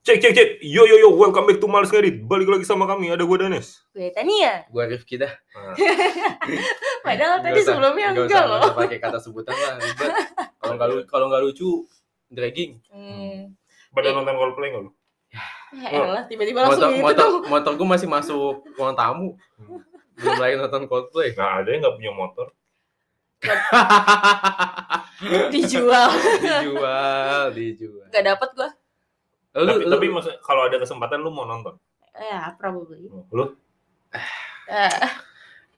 Cek cek cek. Yo yo yo, welcome back to Males Ngedit. Balik lagi sama kami, ada gue Danes. Gue Tania. Gua Rifki dah. Nah, Padahal Nggak tadi usah- sebelumnya nggak enggak usah, loh. nggak usah pakai kata sebutan lah ribet. Kalau nggak lu- kalau nggak lucu dragging. Hmm. pada nonton Coldplay nggak lu? Ya elah, tiba-tiba langsung Motor gitu motor dong. motor gua masih masuk ruang tamu. Belum lagi nonton Coldplay. Nah, ada yang nggak punya motor. Dijual. dijual, dijual. Gak dapet gue. Lu, tapi lu, tapi maksud- kalau ada kesempatan lu mau nonton. Ya, probably. Lu? Eh,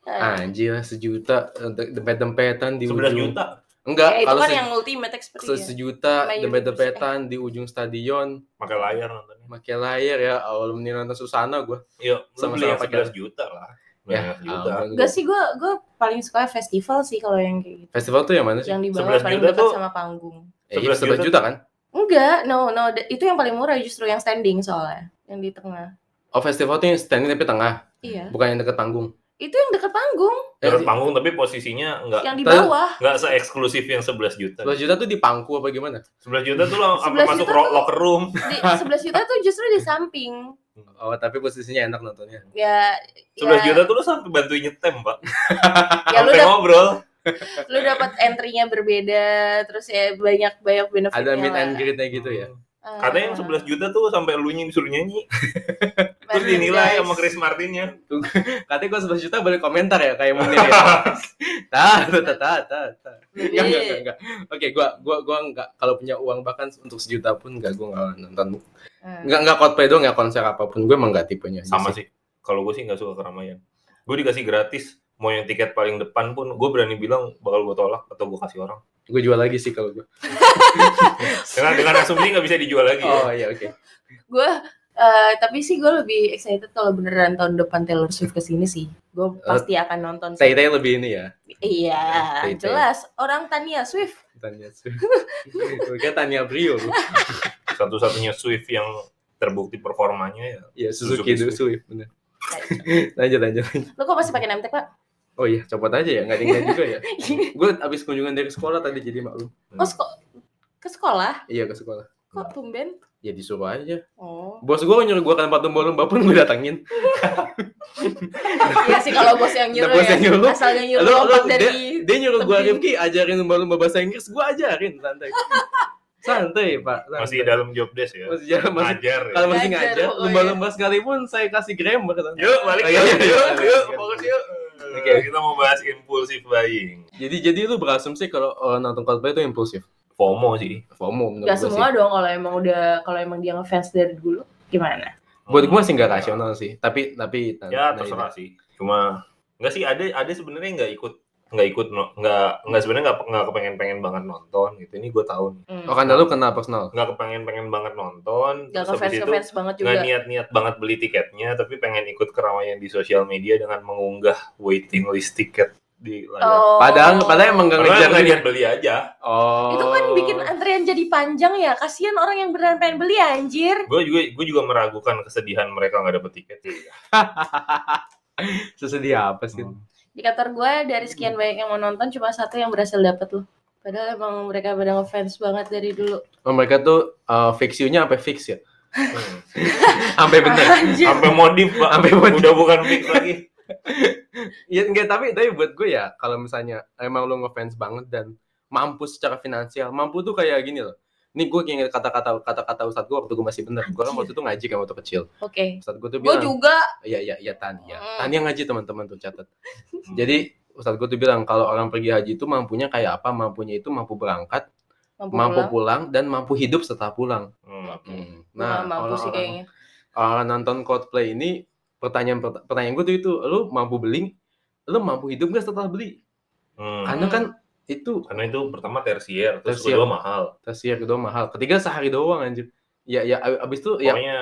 eh. anjir sejuta untuk dempet-dempetan di 11 ujung. juta Enggak, Ya, itu kalau kan se- yang ultimate se- experience. sejuta Sama dempet-dempetan di ujung stadion pakai layar nontonnya. pakai layar ya awal mending nonton Susana gua Iya, beli yang pakai- 11 juta lah. ya 11 juta. ampun, Gak gua- sih, gue gue paling suka festival sih kalau yang kayak gitu. festival tuh yang mana sih Yang di 11 bawah paling dekat tuh- sama panggung. Eh, iya, 11 11 juta juta kan Enggak, no, no, itu yang paling murah justru yang standing soalnya, yang di tengah. oh festival tuh yang standing tapi tengah Iya, bukan yang deket panggung itu yang dekat panggung, Dekat Eh, panggung tapi posisinya nggak yang di bawah. nggak se-eksklusif yang 11 juta. 11 juta tuh di pangku apa gimana 11 juta tuh lo apa 11 masuk tuh- locker room. Di 11 juta tuh justru di samping. oh tapi posisinya enak nontonnya Ya, 11 ya, juta tuh lu sampai bantuin nyetem, Pak. ya lu sampai ngobrol. Lu dapat entry-nya berbeda, terus ya banyak banyak benefitnya. ada meet lah. and greet-nya gitu ya Ah, Katanya yang 11 juta tuh sampai lu nyi- disuruh nyanyi. Terus dinilai sama Chris Martinnya. katanya gua 11 juta boleh komentar ya kayak Munir ya ta ta ta ta ta enggak enggak enggak oke gua gua gua enggak kalau punya uang bahkan untuk sejuta pun enggak gua enggak nonton ah. enggak enggak Coldplay doang ya konser apa pun gue emang enggak tipenya Sama sih. Kalau gue sih nggak suka keramaian. Gue dikasih gratis. Mau yang tiket paling depan pun gue berani bilang bakal gue tolak atau gue kasih orang. gue jual lagi sih kalau gue Dengan dengan asumsi nggak bisa dijual lagi. ya. oh iya oke Gue eh, tapi sih gue lebih excited kalau beneran tahun depan Taylor Swift ke sini sih. Gue pasti akan nonton sih. Tay Tay lebih ini ya Iya, Tay-tay. jelas. Orang Tania Swift. Tanya Swift Kayak Tanya Brio lu. Satu-satunya Swift yang terbukti performanya ya. Iya Suzuki, Suzuki Suzuki Swift bener lanjut lanjut Lo kok masih pakai Nemtek, Pak? Oh iya copot aja ya nggak ada juga ya gue abis kunjungan dari sekolah tadi jadi maklum Oh, seko- ke sekolah? iya ke sekolah Kok tumben? ya disuruh aja Oh. bos gue nyuruh gue kan patung lomba pun gue datangin Iya sih kalau bos yang nyuruh Nah, bos ya. yang nyuruh. Asalnya nyuruh Lu- lu- lompat dia, dari dia nyuruh gue. Rifki ajarin lomba-lomba bahasa Inggris gue ajarin santai santai pak santai. Masih dalam job desk ya. masih jalan masih Ngajar ya. kalau masih Ngajar, ngajar oh, lomba-lomba sekalipun saya kasih grammar santai. Yuk balik Oh, iya, yuk, iya, yuk, iya, yuk, iya. fokus yuk. Oke. Kita mau bahas impulsif buying. jadi jadi lu berasumsi kalau uh, nonton Coldplay itu impulsif FOMO sih. FOMO menurut Gak semua sih dong kalau emang udah kalau emang dia ngefans dari dulu gimana? buat gue masih nggak rasional sih tapi tapi Ya nah, terserah sih. Cuma nggak sih ada ada sebenarnya nggak ikut nggak ikut no- nggak nggak sebenarnya nggak nggak kepengen pengen banget nonton gitu ini gue tahu nih Hmm. oh karena lu kena personal nggak kepengen pengen banget nonton Gak terus habis ngefans itu ngefans banget juga. nggak niat niat banget beli tiketnya tapi pengen ikut keramaian di sosial media dengan mengunggah waiting list tiket di layar Oh. padahal padahal emang nggak Padahal ngejar nggak niat beli aja oh Itu kan bikin antrian jadi panjang ya. Kasihan orang yang beneran pengen beli anjir. gue juga gue juga meragukan kesedihan mereka nggak dapet tiket sesedih apa sih Hmm. Di kantor gue dari sekian banyak yang mau nonton cuma satu yang berhasil dapet loh. Padahal emang mereka pada ngefans banget dari dulu. oh, mereka tuh uh, fix you-nya sampai fix ya? Hmm. sampai bener? Sampai modif Sampai udah bukan fix lagi. Ya enggak tapi tapi buat gue ya kalau misalnya emang lu ngefans banget dan mampu secara finansial mampu tuh kayak gini loh ini gue ingat kata-kata kata-kata ustadz gue waktu gue masih bener gue kan waktu itu ngaji kan waktu kecil Oke. ustadz gue tuh Gue bilang juga. Iya iya iya Tania. Hmm. Tania ngaji teman-teman tuh catat. Jadi Ustadz gue tuh bilang kalau orang pergi haji itu mampunya kayak apa? Mampunya itu mampu berangkat, Mampu, mampu pulang. pulang dan mampu hidup setelah pulang. Hmm. Hmm. Nah, mampu sih kayaknya. orang nonton Coldplay ini pertanyaan pert- pertanyaan gue tuh itu, lu mampu beli, lu mampu hidup gak setelah beli? Hmm. Karena kan itu karena itu pertama tersier terus Tersier. kedua mahal tersier kedua mahal, ketiga sehari doang anjir. Ya ya ab- abis itu ya pokoknya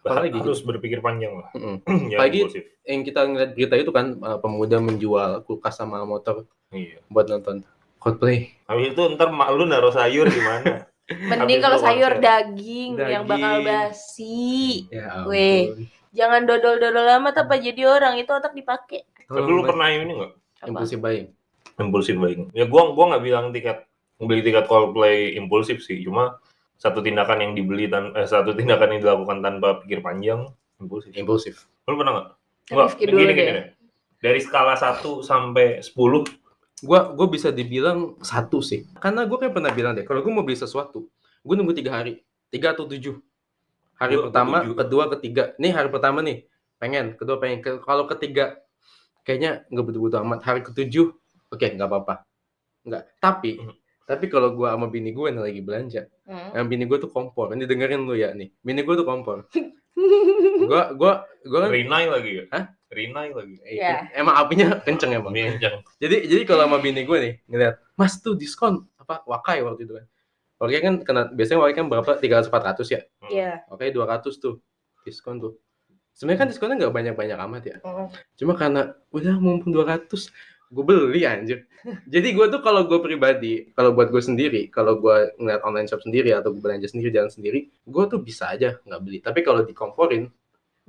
apalagi? harus berpikir panjang lah mm-mm. Jangan Apalagi- impulsif. yang kita ngeliat berita itu kan uh, pemuda menjual kulkas sama motor iya buat nonton Coldplay. habis itu ntar mak lu naruh sayur gimana Mending kalau sayur konser. daging, yang bakal Daging. basi. Ya Weh. Jangan dodol-dodol amat apa jadi orang itu otak dipakai. tapi lu pernah ini nggak impulsif buying. Impulsif buying ya gua gua nggak bilang tiket beli tiket Coldplay impulsif sih cuma satu tindakan yang dibeli tan eh, satu tindakan yang dilakukan tanpa pikir panjang impulsif. Impulsif. Lu pernah nggak? Rifki dulu deh. deh. Dari skala 1 sampai 10 Gua gue bisa dibilang satu sih. Karena gue kayak pernah bilang deh, kalau gue mau beli sesuatu, gue nunggu tiga hari, tiga atau tujuh. Hari Gua- gua pertama, tujuh. kedua, ketiga. Nih hari pertama nih, pengen. Kedua pengen. Ke- Kalau ketiga, kayaknya nggak butuh-butuh amat. Hari ketujuh, oke nggak apa-apa. Nggak. Tapi, Hmm. tapi kalau gue sama bini gue nih lagi belanja, Hmm. yang bini gue tuh kompor. Ini dengerin lu ya nih. Bini gue tuh kompor. Gua, gua, gua kan. Rinai lagi ya? Hah? Rinai lagi. Iya. Emang apinya kenceng emang. Kencang. Jadi jadi kalau sama bini gue nih ngeliat, Mas tuh diskon apa Wakai waktu itu kan. Wakai kan kena biasanya Wakai kan berapa 300 400 ya. Iya. Wakai 200 tuh diskon tuh. Sebenarnya kan diskonnya nggak banyak-banyak amat ya. Hmm. Cuma karena udah mumpung 200 gue beli anjir. Jadi gue tuh kalau gue pribadi, kalau buat gue sendiri, kalau gue ngeliat online shop sendiri atau gue belanja sendiri jalan sendiri, gue tuh bisa aja nggak beli. Tapi kalau dikomporin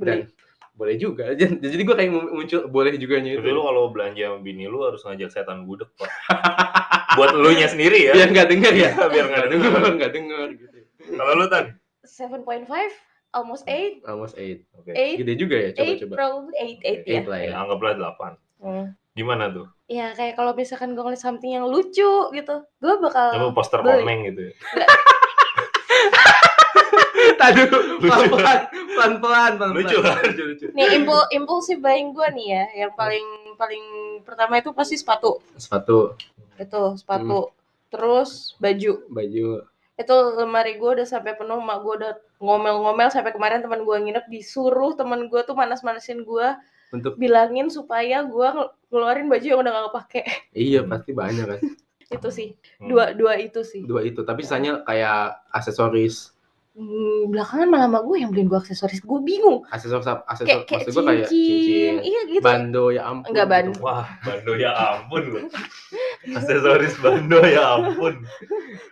dan boleh juga. Jadi jadi gue kayak muncul boleh juga itu. lu kalau belanja sama bini lu harus ngajak setan budek, Pak. Buat lu nya sendiri ya. Biar nggak denger ya. Biar nggak denger. nggak denger gitu. Kalau lu tan? 7.5 almost 8 Almost 8. Oke. 8 Gede juga ya, 8 coba-coba. probably 8 8 ya. 8 lah ya. Ya, anggaplah 8. Hmm. Gimana tuh? Ya kayak kalau misalkan gue ngeliat something yang lucu gitu, gue bakal Coba poster beli. komeng gitu ya. Tadu, Lucu. pelan-pelan, pelan-pelan. Lucu? Lucu, lucu. nih impul impulsif buying gue nih ya, yang paling paling pertama itu pasti sepatu, Sepatu, itu sepatu, terus baju. baju. Itu lemari gue udah sampai penuh, mak gue udah ngomel-ngomel sampai kemarin teman gue nginep disuruh teman gue tuh manas-manasin gue Untuk bilangin supaya gue ngeluarin baju yang udah gak kepake. iya pasti banyak kan. itu sih, Hmm. dua dua itu sih. Dua itu, tapi sisanya kayak aksesoris. Hmm, belakangan malah sama gue yang beliin gue aksesoris, gue bingung. Aksesoris aksesoris Kayak kayak maksud gua kayak cincin, cincin, iya gitu. bando ya ampun. Enggak, ban. gitu. Wah, bando ya ampun. Aksesoris bando ya ampun.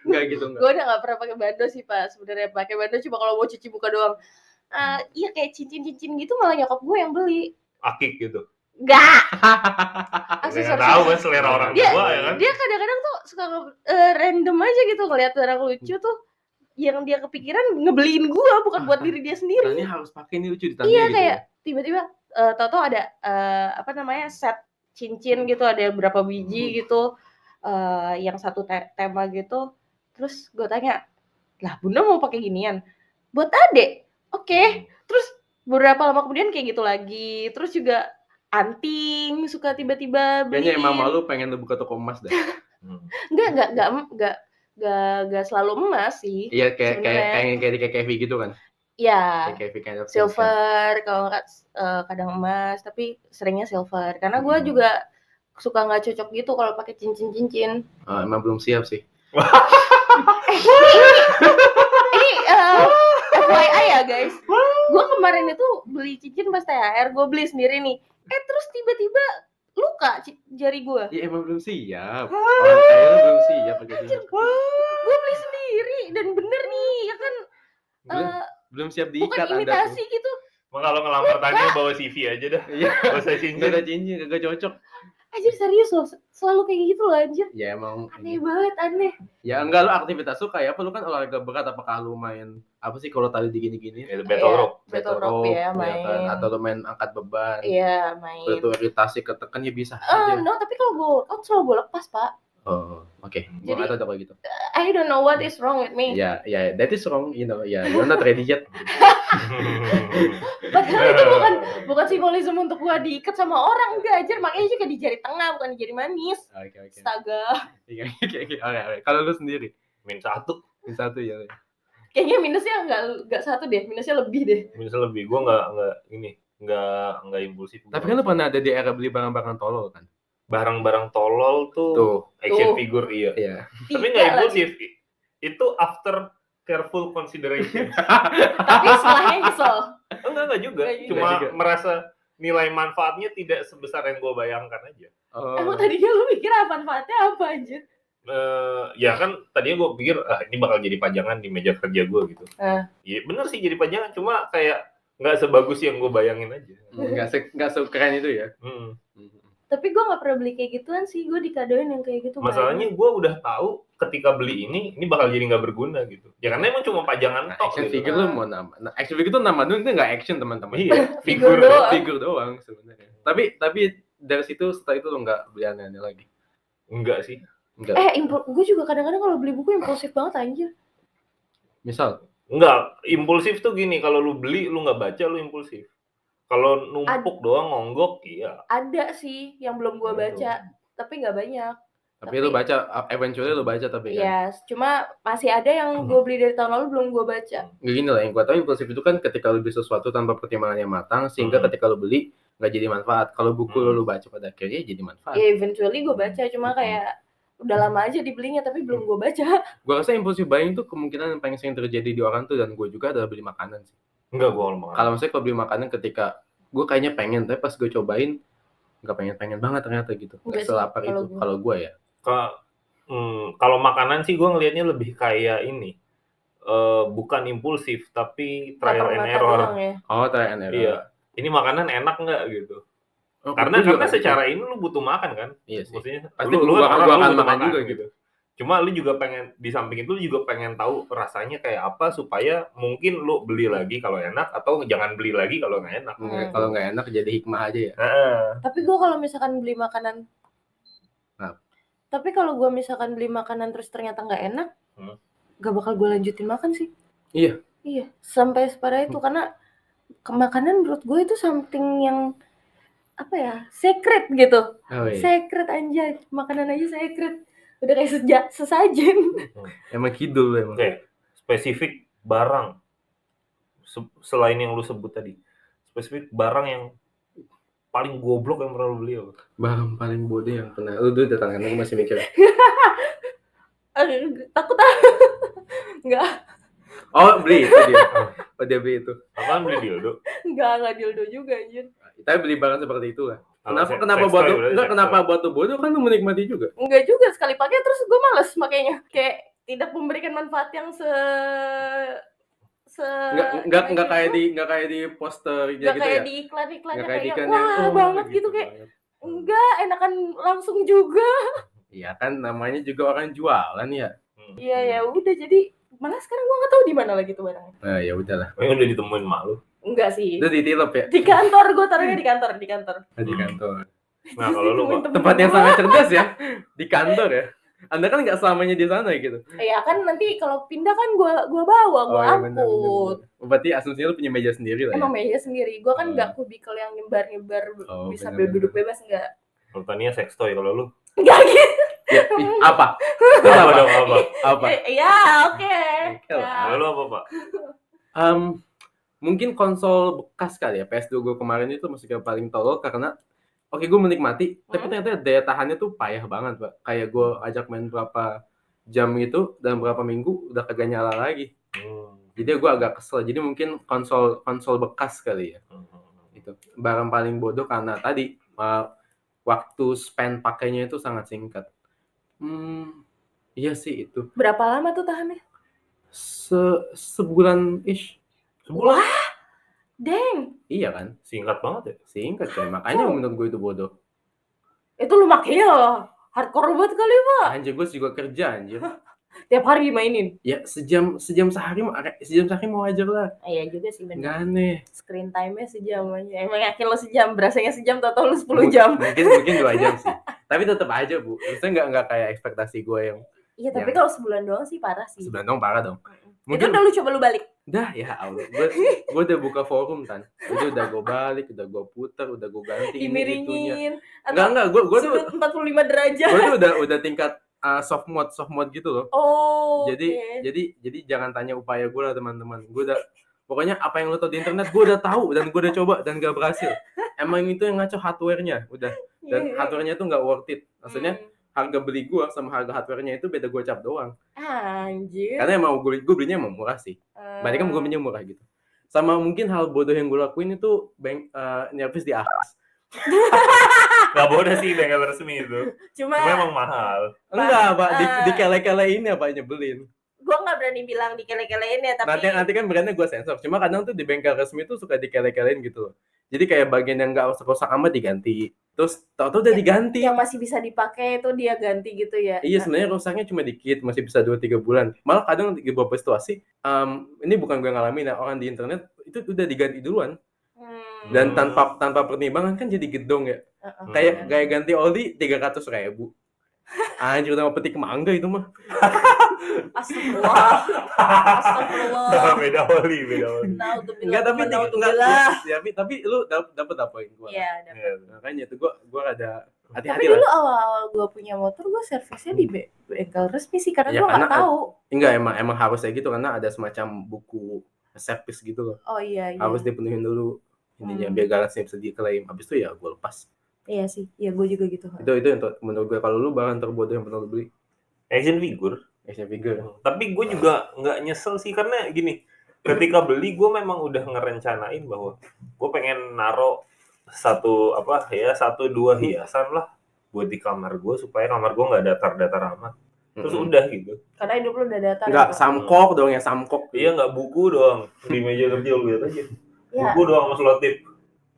Enggak gitu enggak. gue udah gak pernah pakai bando sih pak sebenarnya pakai bando cuma kalau mau cuci muka doang Ah, iya kayak cincin-cincin gitu malah nyokap gue yang beli Akik gitu. Gak Saya aksesoris tahu kan selera orang Dia- tua ya kan. dia kadang-kadang tuh suka eh, random aja gitu ngeliat barang lucu tuh yang dia kepikiran ngebeliin gue bukan buat diri dia sendiri. Ini harus pakai ini lucu ditanya iya gitu. kayak tiba-tiba eh, tau-tau ada eh, apa namanya set cincin gitu ada berapa biji gitu eh, yang satu te- tema gitu. Terus gue tanya lah bunda mau pakai ginian? Buat adek oke. Terus beberapa lama kemudian kayak gitu lagi terus juga anting suka tiba-tiba Kayaknya beliin emang malu pengen lu buka toko emas deh. Hmm. enggak enggak enggak enggak enggak enggak selalu emas sih Iya kayak kayak kayak kayak kayak Kevi gitu kan. ya Kayak kind of silver kalau nggak eh, kadang emas tapi seringnya silver karena gue Hmm. juga suka nggak cocok gitu kalau pakai cincin cincin Oh, emang belum siap sih. ini eh, FYI ya guys gue kemarin itu beli cincin pas THR gue beli sendiri nih eh terus tiba-tiba luka jari gue Iya emang belum siap. Orang kaya lu belum siap pakai cincin. gue beli sendiri dan bener nih ya kan Belum, eh, belum siap bukan diikat anda imitasi tuh. gitu Emang kalau ngelamar Tania bawa CV aja dah. Iya. Gak Enggak cincin. ada cincin, kagak cocok. Anjir serius loh selalu kayak gitu loh anjir Ya emang aneh banget aneh Ya enggak lu aktivitas lu kayak apa lu kan olahraga berat apakah lu main apa sih kalau tali digini-gini? Itu battle Iya, rope. battle rope ya main kan? Atau lu main angkat beban. iya main Itu iritasi ketekan ya bisa Eh, aja. no, tapi kalau gue workout selalu gue lepas, Pak. Oh, oke. Gua Jadi- kalau gitu. I don't know what is wrong with me. Ya, ya, that is wrong, you know. Ya, you're not ready yet. Padahal itu bukan bukan simbolisme untuk gue diikat sama orang, enggak aja. Makanya juga di jari tengah, bukan di jari manis. Oke, oke. Astaga. Oke, oke, oke. Oke, oke. Kalau lu sendiri, Min satu. di satu ya. Kayaknya minusnya enggak enggak satu deh, minusnya lebih deh. Misal lebih. Gue nggak nggak ini nggak nggak impulsif. Tapi kan lu pernah ada di era beli barang-barang tolol kan? barang-barang tolol tuh, Tuh, action Tuh. figure iya. iya. Tapi Tiga nggak lagi. impulsif. Itu after careful consideration. Tapi setelahnya nyesel. enggak enggak juga. Nggak juga. Cuma Nggak juga. merasa nilai manfaatnya tidak sebesar yang gue bayangkan aja. Oh. Emang tadinya lu mikir apa manfaatnya apa aja? Eh, ya kan tadinya gue pikir ah ini bakal jadi pajangan di meja kerja gue gitu. Eh. Iya bener sih jadi pajangan, cuma kayak nggak sebagus yang gue bayangin aja. Enggak se enggak sekeren itu ya. Hmm. Tapi gue nggak pernah beli kayak gituan sih. Gue dikadoin yang kayak gitu. Masalahnya gue udah tahu ketika beli ini ini bakal jadi nggak berguna gitu. Ya karena emang cuma pajangan Nah, tok action gitu. figure lu mau nambah. Nah, action figure tuh nambah dulu itu nggak action teman-teman. Iya, Figur figur doang. Figur doang sebenarnya. Tapi tapi dari situ setelah itu lu nggak beli aneh-aneh lagi. Enggak sih. Enggak. Eh, impul gue juga kadang-kadang kalau beli buku impulsif banget anjir. Misal, Enggak, impulsif tuh gini, kalau lu beli lu nggak baca lu impulsif. Kalau numpuk doang ngonggok, iya. Ada sih yang belum gue Gitu. baca, tapi nggak banyak. tapi, lu baca eventually lu baca tapi kan. Iya, cuma masih ada yang gue beli dari tahun lalu belum gue baca. Gini lah, yang gua tahu impulsif itu kan ketika lu beli sesuatu tanpa pertimbangan yang matang sehingga Hmm. ketika lu beli nggak jadi manfaat. Kalau buku lu Hmm. lu baca pada akhirnya jadi manfaat. Ya eventually gue baca, cuma Hmm. kayak udah lama aja dibelinya tapi belum gue baca. Gua rasa impulsif buying itu kemungkinan yang paling sering terjadi di orang tuh dan gue juga adalah beli makanan sih. Enggak gua kalau makan. Kalau misalnya kalau beli makanan ketika gue kayaknya pengen tapi pas gue cobain nggak pengen pengen banget ternyata gitu. Enggak selapar kalau itu gua. kalau gue ya. Hmm, kalau makanan sih gua ngelihatnya lebih kayak ini. eh, bukan impulsif tapi trial and error. ya. Oh, try and error. Iya. Ini makanan enak nggak gitu? Oh, Karena karena gitu. secara ini lu butuh makan kan? Iya sih. Maksudnya Pasti lu, lu gua- kan gua lu akan butuh makan juga gitu. Cuma lu juga pengen di samping itu lu juga pengen tahu rasanya kayak apa supaya mungkin lu beli lagi kalau enak atau jangan beli lagi kalau nggak enak. Hmm. Kalau nggak enak jadi hikmah aja ya. Heeh. Tapi gue kalau misalkan beli makanan, Apa? tapi kalau gue misalkan beli makanan terus ternyata nggak enak, Hmm. gak bakal gue lanjutin makan sih. Iya. Iya, sampai separah itu karena ke makanan menurut gue itu something yang apa ya secret gitu, Oh, iya. secret anjay, makanan aja secret, udah kayak seja, sesajen. Emang kidul emang. Oke, spesifik barang Se- selain yang lu sebut tadi. Spesifik barang yang paling goblok yang pernah lu beli apa? Barang paling bodoh yang pernah. Lu dulu datang kan, aku masih mikir. Takut ah, nggak, Oh, beli itu dia. Oh, dia beli itu. Apaan beli dildo? nggak nggak dildo juga anjir. Tapi beli barang seperti itu lah. Kenapa kenapa berarti enggak kenapa lu bodoh kan lu menikmati juga. Enggak juga sekali pakai terus gue males makanya kayak tidak memberikan manfaat yang se se Enggak enggak enggak kayak di enggak kayak di poster gitu, nggak gitu kayak ya. di iklan-iklannya Enggak kayak di kayak iklan yang, wah oh, banget gitu, kayak banget. enggak enakan langsung juga Iya kan namanya juga orang jualan ya. Hmm. iya ya udah jadi malah sekarang gua nggak tahu di mana lagi tuh barangnya Nah, ya udahlah. Oh, yang udah ditemuin mak lu. Enggak sih Itu ditilep ya di kantor gue taruhnya di kantor di kantor di Hmm. kantor. Nah, kalau lu Tempat yang sangat cerdas ya. Di kantor ya. Anda kan nggak selamanya di sana gitu. ya kan nanti kalau pindah kan gua gua bawa gua iya, benar, angkut benar. Berarti asumsinya lu punya meja sendiri lah ya. emang meja sendiri gua kan Hmm. nggak kubikel yang nyebar nyebar Oh, bisa benar, duduk bebas enggak kalau tania sex toy kalau lu. enggak gitu Ya, apa? Itu Apa apa? apa? Apa? Eh, ya oke Oke lah. Ya. Kalau lu apa, Pak? Em, mungkin konsol bekas kali ya PS2 gue kemarin itu masih yang paling tolol karena oke gue menikmati tapi Hmm. ternyata daya tahannya tuh payah banget pak. Kayak gue ajak main berapa jam itu dan berapa minggu udah kagak nyala lagi. Hmm. jadi gue agak kesel. Jadi mungkin konsol konsol bekas kali ya. Hmm. itu barang paling bodoh karena tadi uh, waktu spend pakainya itu sangat singkat. Hmm iya sih itu. Berapa lama tuh tahannya? Se sebulan ish Sebulan. Deng iya kan? Singkat banget ya. singkat kan makanya menurut gue itu bodoh. Itu lu makanya hardcore banget kali pak. Anjir gue juga kerja anjir. Tiap hari dimainin? Ya sejam sejam sehari sejam sehari mau wajar lah. Ah, iya juga sih bener. Nggak aneh. Screen time-nya sejam aja emang yakin lo sejam? Berasanya sejam tau tau lo 10 Mungkin- jam? mungkin mungkin dua jam sih. Tapi tetap aja bu. Maksudnya nggak nggak kayak ekspektasi gue yang iya tapi Yang- kalau sebulan doang sih parah sih. Sebulan dong parah dong. Itu mungkin udah lu coba lu balik dah ya allah. Gue gue udah buka forum kan itu udah gue balik udah gue putar udah gue ganti ini dimiringin enggak enggak gue gue tuh sudut 45 derajat. gue tuh udah udah tingkat uh, soft mode soft mode gitu loh. Oh jadi oke. jadi jadi jangan tanya upaya gue lah teman-teman. Gue udah pokoknya apa yang lo tau di internet gue udah tahu dan gue udah coba dan gak berhasil. Emang itu yang ngaco hardware-nya udah. Dan Iya. hardware-nya tuh nggak worth it. Maksudnya Hmm. Harga beli gue sama harga hardware-nya itu beda gocap doang. Anjir. Karena emang gue gue belinya emang murah sih. Eh, banyak kan gue belinya murah gitu. Sama mungkin hal bodoh yang gue lakuin itu bank uh, nyervis di Ahas Gak bodoh sih bengkel resmi itu. cuma Cuma emang mahal. enggak pak. Di, eh, di kele-kele ini apa nyebelin. Gue nggak berani bilang di kele-kelein ya tapi nanti nanti kan brandnya gue sensor. Cuma kadang tuh di bengkel resmi tuh suka dikele-kelein gitu loh. Jadi kayak bagian yang nggak rusak-rusak amat diganti terus tau-tau udah diganti yang masih bisa dipakai itu dia ganti gitu ya Iya sebenarnya rusaknya cuma dikit, masih bisa 2-3 bulan. Malah kadang di beberapa situasi, em, ini bukan gue ngalamin ya, orang di internet itu udah diganti duluan. Hmm. Dan tanpa tanpa pertimbangan kan jadi gedong ya. Heeh. Kayak kayak ganti oli 300 ribu. Anjir udah mau petik mangga itu mah. Astagfirullah. Astagfirullah. beda oli, beda oli. Enggak tapi enggak, Naudzubillah. ya, tapi tapi lu dapet dapet apa yang gua. Iya, dapat. Iya. Makanya itu gua gua ada Tapi hati-hati dulu lah. awal-awal gue punya motor, gue servisnya di be- bengkel resmi sih karena Ya, gue nggak tahu. Enggak emang emang harus kayak gitu karena ada semacam buku servis gitu loh. Oh iya iya. Harus dipenuhin dulu intinya Hmm. biar garansinya bisa diklaim. Habis itu ya gua lepas. Iya sih, iya gue juga gitu. Itu itu yang menurut gue kalau lu barang terbodoh yang pernah lu beli. Action figure. Action figure. Tapi gue juga nggak nyesel sih karena gini, ketika beli gue memang udah ngerencanain bahwa gue pengen naro satu apa ya satu dua hiasan lah buat di kamar gue supaya kamar gue nggak datar-datar amat. Terus Mm-mm. udah gitu. Karena hidup lu udah datar. Enggak, gitu. samkok dong ya samkok. Iya nggak buku doang di meja kerja lu lihat aja. Ya. Buku doang sama selotip.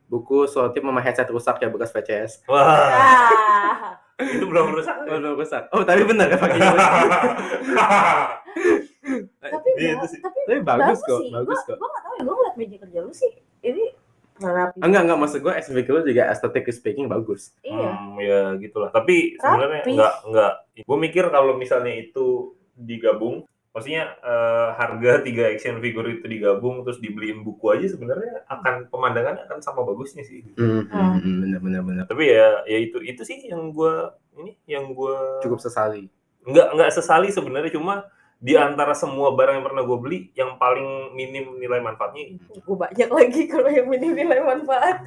Buku selotip sama headset rusak ya bekas VCS. Wah Ah. Itu belum rusak. Oh, belum rusak. Oh, tapi benar ya pakai tapi Iya, itu sih. tapi Tapi bagus kok, sih. bagus Gua- kok. Gua nggak tahu ya, gue ngeliat meja kerja lu sih. Ini rapi. Enggak, enggak maksud gue figure lu juga aesthetically speaking bagus. Iya. Hmm, ya gitulah. Tapi sebenarnya Rapi. nggak nggak. Gue mikir kalau misalnya itu digabung, maksudnya eh, harga tiga action figure itu digabung terus dibeliin buku aja sebenarnya akan pemandangannya akan sama bagusnya sih. Hmm, Hmm. benar benar benar. Tapi ya ya itu itu sih yang gue ini yang gue Cukup sesali. nggak nggak sesali sebenarnya cuma di antara semua barang yang pernah gue beli yang paling minim nilai manfaatnya. Gue banyak lagi kalau yang minim nilai manfaat.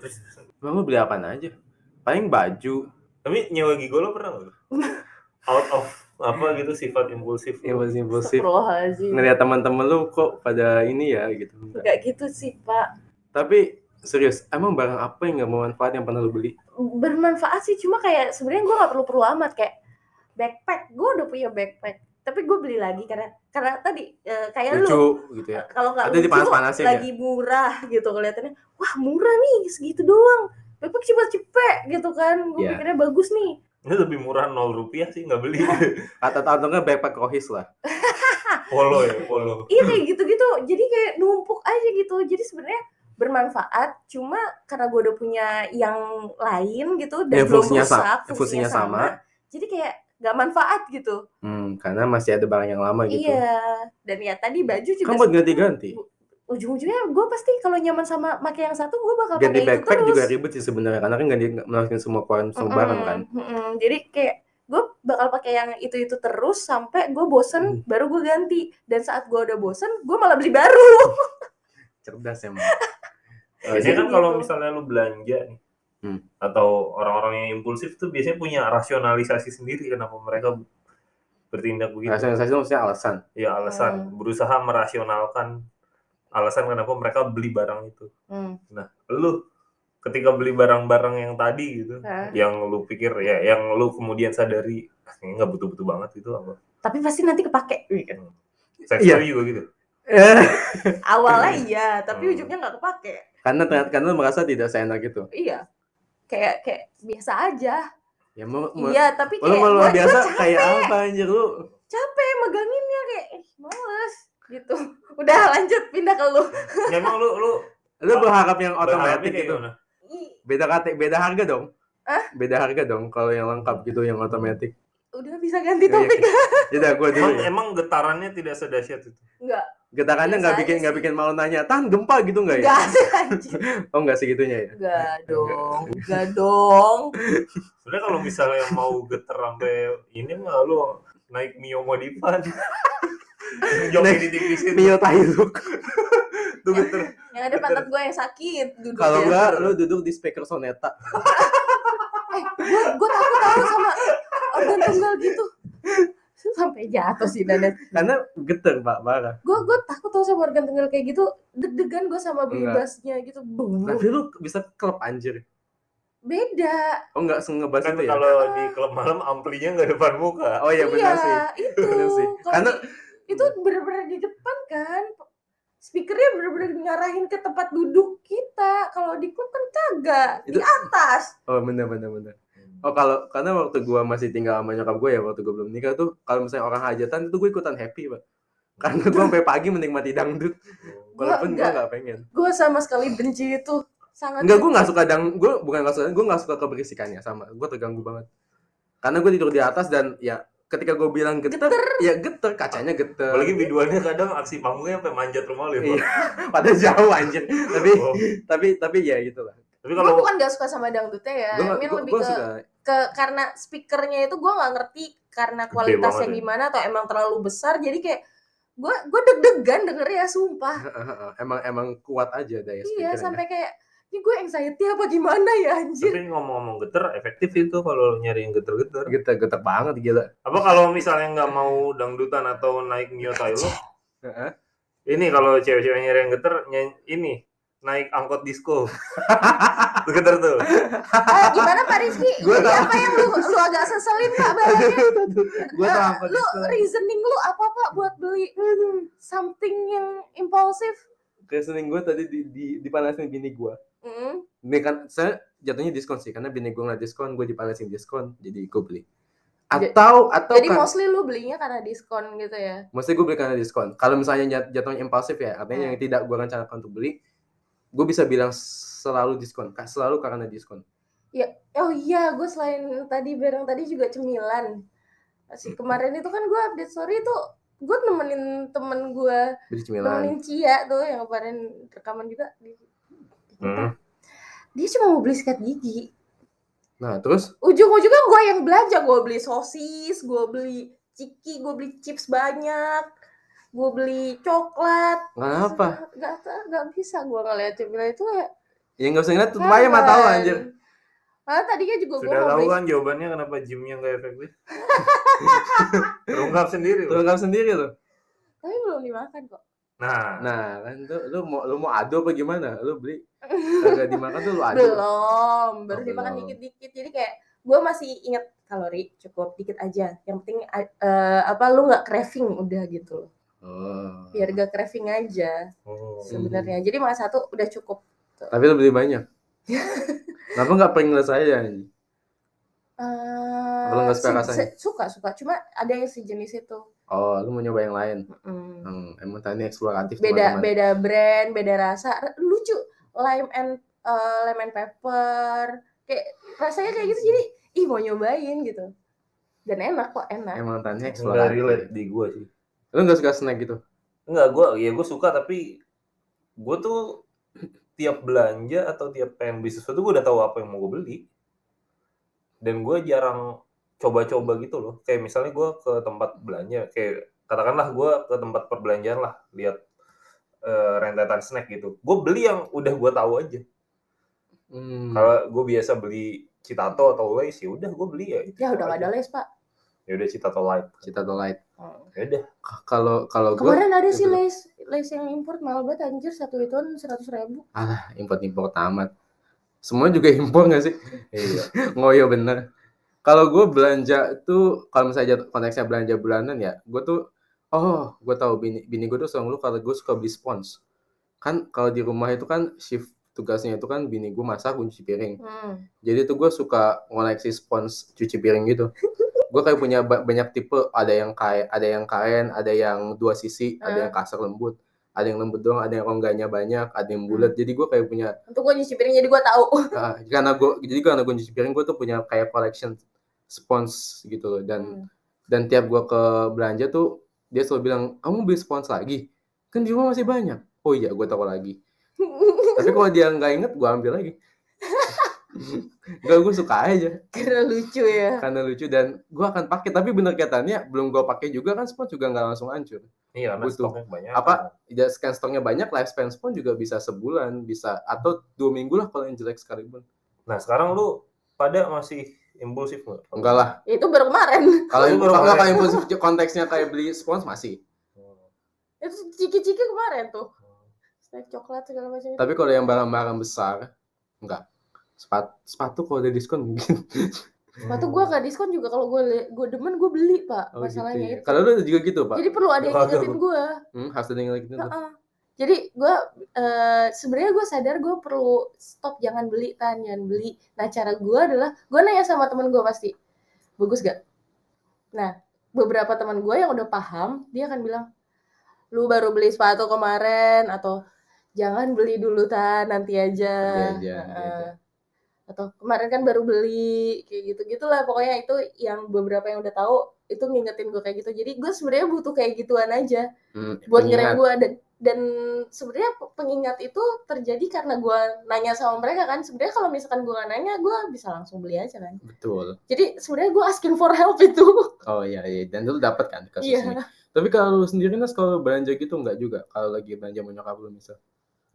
Terus lu beli apaan aja? Paling baju, tapi nyewa gigolo pernah nggak? Out of apa gitu sifat impulsif. impulsif. Astagfirullahaladzim. Ngeliat teman-teman lu kok pada ini ya gitu. Gak gitu sih, Pak. Tapi serius, emang barang apa yang gak bermanfaat yang pernah lu beli? Bermanfaat sih, cuma kayak sebenarnya gue gak perlu-perlu amat kayak backpack. Gue udah punya backpack, tapi gue beli lagi karena karena tadi eh, kayak lu Lucu gitu ya. kalau nggak Ada lucu dipanas-panasin lagi murah gitu kelihatannya wah murah nih segitu doang backpack cuma cepet gitu kan gue Iya. pikirnya bagus nih Ini lebih murah 0 rupiah sih nggak beli. Kata tantungnya backpack rohis lah. polo ya, polo. iya kayak gitu-gitu jadi kayak numpuk aja gitu jadi sebenarnya bermanfaat cuma karena gue udah punya yang lain gitu dan Ya, belum fungsinya sa- rusak fungsinya sama. jadi kayak nggak manfaat gitu Hmm, karena masih ada barang yang lama gitu. iya dan ya tadi baju juga Kan buat ganti-ganti. Ujung-ujungnya gue pasti kalau nyaman sama pakai yang satu gue bakal Ganti pakai itu backpack terus juga ribet sih sebenarnya karena kan ganti masukin semua keluaran semua Mm-mm, barang kan. mm-mm. Jadi kayak gue bakal pakai yang itu itu terus sampai gue bosen Hmm. baru gue ganti dan saat gue udah bosen gue malah beli baru. Cerdas emang. Eh, Biasanya kan kalau misalnya lu belanja nih, Hmm. atau orang-orang yang impulsif tuh biasanya punya rasionalisasi sendiri kenapa mereka bertindak begitu. rasionalisasi itu maksudnya alasan. Ya alasan Hmm. berusaha merasionalkan alasan kenapa mereka beli barang itu. Hmm. Lu ketika beli barang-barang yang tadi gitu, Nah, yang lu pikir ya, yang lu kemudian sadari "Ah, nggak butuh-butuh banget itu apa? tapi pasti nanti kepake. Sex Iya. toy juga gitu. Awalnya iya, tapi Hmm. ujungnya nggak kepake. karena ternyata karena lu merasa tidak seenak itu. Iya, kayak kayak biasa aja. Ya mau, mau Iya, tapi lu kayak gua- biasa gua capek, kayak apa anjir lu? capek meganginnya kayak eh, males gitu. Udah lanjut pindah ke lu. Ya, emang lu lu Lu berharap yang otomatis gitu. gimana? Beda kate, beda harga dong. Hah? Beda harga dong kalau yang lengkap gitu yang otomatis. Udah bisa ganti Iya, topik. Jadi gua dulu. Emang, ya. emang getarannya tidak sedahsyat itu. Enggak, Getarannya nggak bikin nggak bikin mau nanya, tahan gempa gitu nggak ya? enggak sih anjir. Oh nggak segitunya ya? Enggak dong, enggak dong. Sebenarnya kalau misalnya mau geter sampai ini mah lu naik Mio modifan. Joknya ditipisin Mio Tailuk. tuh geter. Yang ada pantat gue yang sakit. Kalau nggak lu duduk di speaker Soneta. gue gue takut tahu sama organ tunggal gitu. Sampai jatuh sih Dadan. Karena geter Pak, parah. Gue gue takut tahu sama organ tunggal kayak gitu. Deg-degan gue sama Enggak. bassnya gitu. Bung. Tapi lu bisa klub anjir. Beda. Oh nggak sengebas Kan itu ya? kalau di klub malam amplinya nggak depan muka. Oh iya benar sih. itu. Benar sih. Karena di- itu bener-bener di depan kan. speakernya bener-bener ngarahin ke tempat duduk kita. Kalau di klub kan kagak, di Itu- atas. Oh bener bener bener. Oh kalau karena waktu gua masih tinggal sama nyokap gue ya waktu gua belum nikah tuh kalau misalnya orang hajatan itu gue ikutan happy pak. Karena gue sampai pagi menikmati dangdut Gua walaupun gue enggak. nggak pengen. Gue sama sekali benci itu. Sangat Enggak gue nggak suka dang gue bukan nggak suka gue nggak suka keberisikannya sama gue terganggu banget. Karena gue tidur di atas dan ya ketika gue bilang geter, ya geter kacanya geter. Apalagi biduannya kadang aksi panggungnya sampai manjat rumah lu ya. Iya. Pada jauh anjir. Tapi Oh. tapi tapi ya gitu lah. Tapi Gue kalau bukan gak suka sama dangdutnya ya. Gue I mean gue lebih gue ke, suka ke karena speakernya itu gue nggak ngerti karena kualitasnya ya. gimana atau emang terlalu besar. Jadi kayak gue gue deg-degan denger ya sumpah. emang emang kuat aja daya Iya speakernya. sampai kayak ini gue anxiety apa gimana ya anjir. tapi ngomong-ngomong geter efektif itu kalau nyari yang geter-geter. geter geter banget gila. Apa kalau misalnya nggak mau dangdutan atau naik Mio Tailo, Heeh. ini kalau cewek-cewek nyari yang geter ny- ini naik angkot disco. Tuh geter tuh. Ah, gimana Pak Rizky? Gua Jadi tahu. apa yang lu lu agak seselin Pak bayarnya? gue tuh Ah, angkot lu disco. reasoning lu apa Pak buat beli something yang impulsif? reasoning gue tadi di, di, dipanasin bini gue. Mm. Ini kan saya jatuhnya diskon sih karena bini gue nggak diskon, gue dipanasin diskon, jadi gue beli. Atau atau Jadi kan, mostly lu belinya karena diskon gitu ya? mesti gue beli karena diskon. Kalau misalnya jat- jatuhnya impulsif ya, artinya Hmm. yang tidak gue rencanakan untuk beli, gue bisa bilang selalu diskon, selalu karena diskon. Oh iya, gue selain tadi bareng tadi juga cemilan. Si kemarin itu kan gue update story itu gue nemenin temen gue, nemenin Cia tuh yang kemarin rekaman juga kita. Hmm. Dia cuma mau beli sikat gigi. Nah terus Ujung-ujungnya gue yang belanja, gue beli sosis, gue beli ciki, gue beli chips banyak, gue beli coklat. kenapa? Gak, gak bisa gue ngeliat cemilan itu kayak Ya nggak usah ngeliat, tutup aja mata lo anjir. Ah, tadinya juga gue Sudah mau tahu beli kan jawabannya kenapa gymnya nggak efektif? Terungkap sendiri. Terungkap sendiri lo. tapi belum dimakan kok. Nah, Nah kan tuh lu mau lu mau adu apa gimana? Lu beli kagak dimakan tuh lu adu. belum, baru Oh, dimakan dikit-dikit. Jadi kayak gue masih inget kalori cukup dikit aja. Yang penting eh, apa lu nggak craving udah gitu loh. Oh. Biar gak craving aja oh. sebenarnya. Jadi makan satu udah cukup. Tapi lu beli banyak. Kenapa nggak pringles aja? Eh, Kalau nggak suka rasanya? suka suka. Cuma ada yang sejenis itu. Oh, lu mau nyoba yang lain. Mm. Hmm, emang tadi eksploratif Beda teman-teman. beda brand, beda rasa. Lucu. Lime and eh, lemon pepper. Kayak rasanya kayak gitu jadi ih mau nyobain gitu. Dan enak kok, enak. Emang tadi eksploratif. relate di gua sih. Lu nggak suka snack gitu? Enggak, gua ya gua suka tapi gua tuh tiap belanja atau tiap pengen beli sesuatu gua udah tahu apa yang mau gua beli. Dan gua jarang coba-coba gitu loh. Kayak misalnya gua ke tempat belanja, kayak katakanlah gua ke tempat perbelanjaan lah, lihat eh, rentetan snack gitu. Gue beli yang udah gua tahu aja. Hmm. Kalau gue biasa beli Citato atau Lays ya udah gue beli ya. itu Ya udah gak ada les pak. Ya udah Citato Light. Cita atau light. Ya udah. Kalau kalau gua Kemarin ada sih gitu. les les yang import mahal banget anjir satu ituan seratus ribu. ah import-import tamat. Semua juga impor nggak sih? Iya. Ngoyo bener. Kalau gue belanja tuh, kalau misalnya konteksnya belanja bulanan ya, gue tuh, oh, gue tahu bini, bini gue tuh selalu kalau gue suka beli spons. Kan kalau di rumah itu kan shift tugasnya itu kan bini gue masak, gue cuci piring. Hmm. Jadi tuh gue suka ngoleksi spons cuci piring gitu. gue kayak punya ba- banyak tipe, ada yang kayak, ada yang kain, ada yang dua sisi, ada yang kasar lembut, ada yang lembut doang, ada yang rongganya banyak, ada yang bulat. Jadi gue kayak punya Untuk gue nyuci piring jadi gue tahu. Ah, karena gue jadi karena gue cuci piring gue tuh punya kayak collection spons gitu loh dan Hmm. dan tiap gue ke belanja tuh dia selalu bilang kamu beli spons lagi kan di rumah masih banyak oh iya gue taruh lagi tapi kalau dia nggak inget gue ambil lagi Gak gue suka aja Karena lucu ya. karena lucu dan gue akan pakai tapi bener katanya belum gue pakai juga kan spons juga nggak langsung hancur Iya, karena Butuh. stoknya banyak. Apa? ya scan stoknya banyak lifespan spons juga bisa sebulan bisa atau dua minggu lah kalau yang jelek sekalipun Nah, sekarang lu pada masih impulsif nggak? enggak lah Itu baru kemarin. Kalau Itu baru kalau impulsif konteksnya kayak beli spons masih. Itu ciki-ciki kemarin tuh. Snack coklat segala macam. itu. Tapi kalau yang barang-barang besar enggak. Sepatu, sepatu kalau ada diskon mungkin. Sepatu gue gak diskon juga kalau gue gue demen gue beli pak. Oh, gitu Masalahnya ya. itu. Kalau lu juga gitu, Pak. Jadi perlu ada yang ingetin gue. Hmm, harus ada yang lagi gitu. Heeh. Jadi gue eh, sebenarnya gue sadar gue perlu stop jangan beli tan jangan beli. Nah cara gue adalah gue nanya sama temen gue pasti bagus gak? Nah beberapa teman gue yang udah paham dia akan bilang lu baru beli sepatu kemarin atau jangan beli dulu tan nanti aja. Nanti aja, nanti Heeh. Atau kemarin kan baru beli kayak gitu gitulah pokoknya itu yang beberapa yang udah tahu itu ngingetin gue kayak gitu. Jadi gue sebenarnya butuh kayak gituan aja Hmm, buat ngerem gue dan dan sebenarnya pe- pengingat itu terjadi karena gue nanya sama mereka kan sebenarnya kalau misalkan gue gak nanya gue bisa langsung beli aja kan Betul. jadi sebenarnya gue asking for help itu Oh iya, iya. Dan lu dapat kan kasus iya ini. Tapi kalau lu sendiri Nas kalau belanja gitu nggak juga? Kalau lagi belanja sama nyokap lu misal.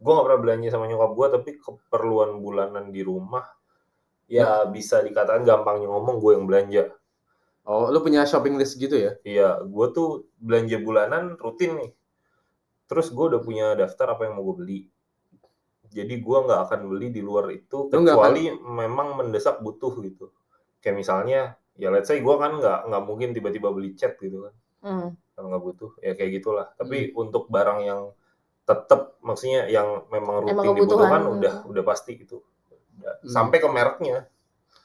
gue nggak pernah belanja sama nyokap gue tapi keperluan bulanan di rumah ya bisa dikatakan gampangnya ngomong gue yang belanja Oh, lu punya shopping list gitu ya? Iya, gue tuh belanja bulanan rutin nih. Terus gue udah punya daftar apa yang mau gue beli. Jadi gue nggak akan beli di luar itu kecuali memang mendesak butuh gitu. Kayak misalnya, ya let's say gue kan nggak nggak mungkin tiba-tiba beli cat gitu kan, Hmm. kalau nggak butuh. Ya kayak gitulah. Tapi untuk barang yang tetap, maksudnya yang memang rutin Emang dibutuhkan, udah udah pasti gitu. Udah. Hmm. Sampai ke mereknya.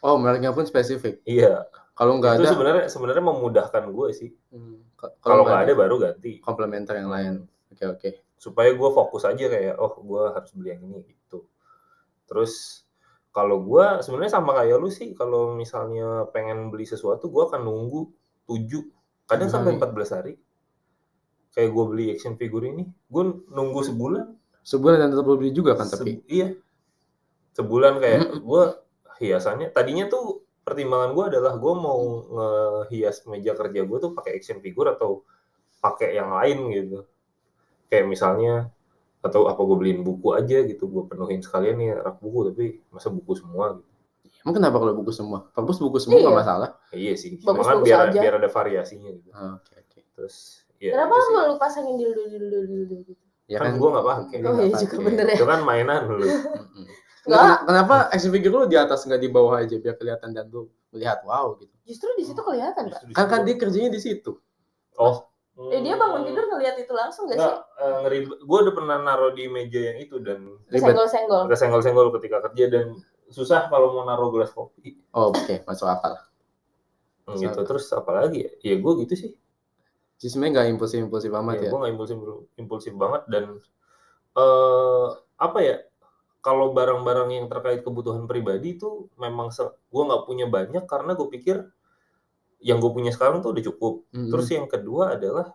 Oh, mereknya pun spesifik. Iya. Kalau nggak itu ada, sebenarnya sebenarnya memudahkan gue sih. Hmm, ka- Kalau nggak ada baru ganti. komplementer yang lain. Oke, oke. supaya gue fokus aja kayak oh gue harus beli yang ini gitu terus kalau gue sebenarnya sama kayak lu sih kalau misalnya pengen beli sesuatu gue akan nunggu 7 kadang sampai Hari. 14 hari kayak gue beli action figure ini gue nunggu sebulan Sebulan dan tetap beli juga kan tapi. Se- iya sebulan kayak gue hiasannya tadinya tuh pertimbangan gue adalah gue mau ngehias meja kerja gue tuh pakai action figure atau pakai yang lain gitu kayak misalnya atau apa gue beliin buku aja gitu gue penuhin sekalian nih rak buku tapi masa buku semua gitu Emang kenapa kalau buku semua? Bagus buku semua nggak Iya. masalah. Ya, iya sih Bagus- Cuman bagus biar aja. biar ada variasinya gitu Ah, Oke, oke. terus ya kenapa sih. lu pasangin dildo dildo dildo gitu Ya kan gue nggak pakai Dia oh iya juga pakai. bener ya itu kan mainan dulu Mm-mm. Nggak. Kenapa, kenapa action figure lu di atas nggak di bawah aja biar kelihatan dan lu melihat wow gitu. justru di situ kelihatan pak Kan kan dia kerjanya di situ. oh eh, dia bangun tidur ngeliat itu langsung gak sih? Nggak, eh, ngeri gue udah pernah naruh di meja yang itu dan Ribet. senggol senggol agak senggol-senggol ketika kerja dan susah kalau mau naruh gelas kopi. Oh, oke, masuk akal. Hmm, gitu. terus apalagi ya? Ya gue gitu sih. Jadi sebenarnya nggak impulsif-impulsif amat ya. gue nggak impulsif impulsif banget dan eh apa ya? Kalau barang-barang yang terkait kebutuhan pribadi itu memang gue nggak punya banyak karena gue pikir yang gue punya sekarang tuh udah cukup. Mm-mm. terus yang kedua adalah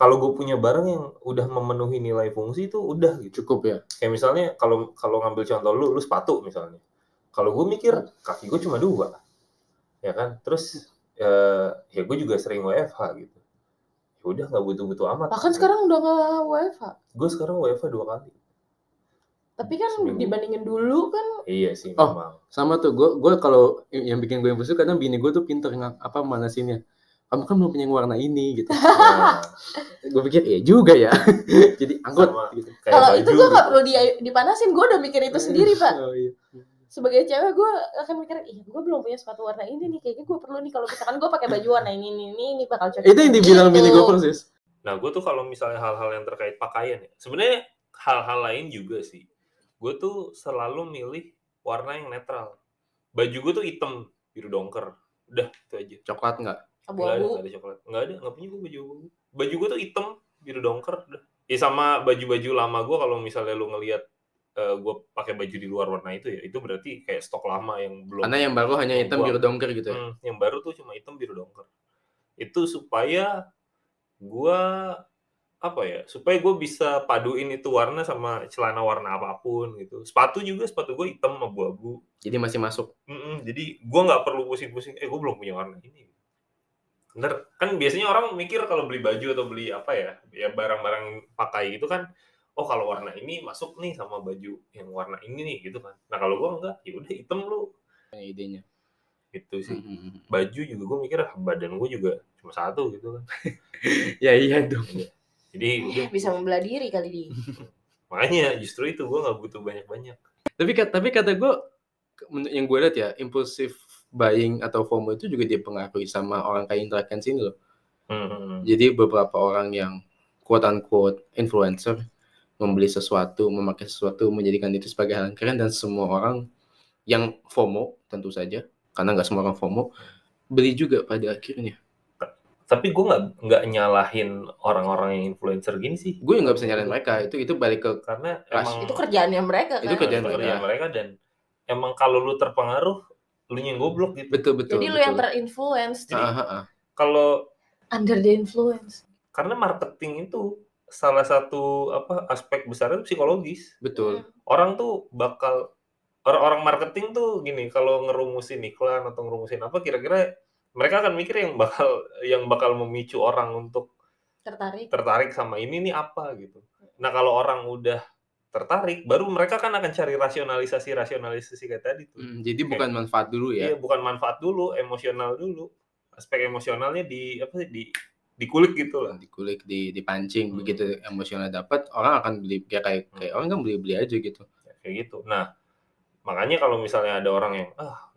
kalau gue punya barang yang udah memenuhi nilai fungsi itu udah gitu. Cukup ya. kayak misalnya kalau kalau ngambil contoh lu lu sepatu misalnya. Kalau gue mikir kaki gue cuma dua ya kan? Terus eh, ya gue juga sering WFH gitu. Ya udah nggak butuh-butuh amat. Bahkan sekarang udah nggak WFH gue sekarang WFH dua kali tapi kan Seminggu. dibandingin dulu kan iya sih Oh. memang Sama tuh, gue gue kalau yang bikin gue impulsif kadang bini gue tuh pinter nggak apa manasinnya. Kamu kan belum punya yang warna ini gitu. Nah, gue pikir iya juga ya. Jadi angkut Sama. gitu. kayak kalau itu gue nggak gitu. perlu di- dipanasin gue udah mikir itu sendiri pak Oh, iya. sebagai cewek gue akan mikir iya gue belum punya sepatu warna ini nih kayaknya gue perlu nih kalau misalkan gue pakai baju warna ini ini ini, ini bakal cocok Itu yang dibilang Gitu. bini gue persis. Nah, gue tuh kalau misalnya hal-hal yang terkait pakaian ya, sebenarnya hal-hal lain juga sih. Gue tuh selalu milih warna yang netral. Baju gue tuh hitam, biru dongker. Udah, itu aja. Coklat nggak? Nggak ada, abu-abu nggak ada coklat. Nggak ada, nggak punya gue baju abu. Baju gue tuh hitam, biru dongker. Udah. Ya sama baju-baju lama gue kalau misalnya lu ngelihat eh, gue pakai baju di luar warna itu ya, itu berarti kayak stok lama yang belum Karena yang baru hanya hitam Gua- biru dongker gitu ya. Hmm, yang baru tuh cuma hitam biru dongker. Itu supaya gua apa ya? Supaya gue bisa paduin itu warna sama celana warna apa pun gitu. Sepatu juga sepatu gue hitam abu-abu. Jadi masih masuk. Mm-mm, jadi gua nggak perlu pusing-pusing. Eh gue belum punya warna ini. Bener kan biasanya orang mikir kalau beli baju atau beli apa ya, ya barang-barang pakai itu kan, oh kalau warna ini masuk nih sama baju yang warna ini nih gitu kan. Nah kalau gua enggak, ya udah hitam lu Kayak idenya. gitu sih. Baju juga gue mikir ah, badan gue juga cuma satu gitu kan Ya iya dong. Jadi bisa membelah diri kali di makanya justru itu gue nggak butuh banyak banyak Tapi tapi kata gue yang gue lihat ya impulsif buying atau FOMO itu juga dipengaruhi sama orang kayak interaction sini loh. Hmm, Jadi beberapa orang yang quote unquote influencer membeli sesuatu, memakai sesuatu, menjadikan itu sebagai hal yang keren dan semua orang yang FOMO tentu saja karena nggak semua orang FOMO beli juga pada akhirnya. Tapi gue nggak nggak nyalahin orang-orang yang influencer gini sih. Gue nggak bisa nyalain mereka itu itu balik ke Karena Ras- emang Itu kerjaannya mereka kan. Itu kerjaan mereka. mereka dan emang kalau lu terpengaruh, lu yang goblok gitu. betul betul. Jadi lu yang terinfluence. Jadi- ah, ah. Kalau Under the influence. karena marketing itu salah satu apa aspek besar itu psikologis. betul. Orang tuh bakal orang-orang marketing tuh gini kalau ngerumusin iklan atau ngerumusin apa kira-kira mereka akan mikir yang bakal yang bakal memicu orang untuk Tertarik. tertarik sama ini nih apa gitu. Nah kalau orang udah tertarik, baru mereka kan akan cari rasionalisasi rasionalisasi kayak tadi tuh. Hmm, jadi bukan manfaat dulu ya. Iya bukan manfaat dulu, emosional dulu. Aspek emosionalnya di apa sih di dikulik gitu lah. dikulik di dipancing Hmm. begitu emosional dapat orang akan beli ya kayak kayak orang kan beli beli aja gitu Kayak gitu. Nah makanya kalau misalnya ada orang yang ah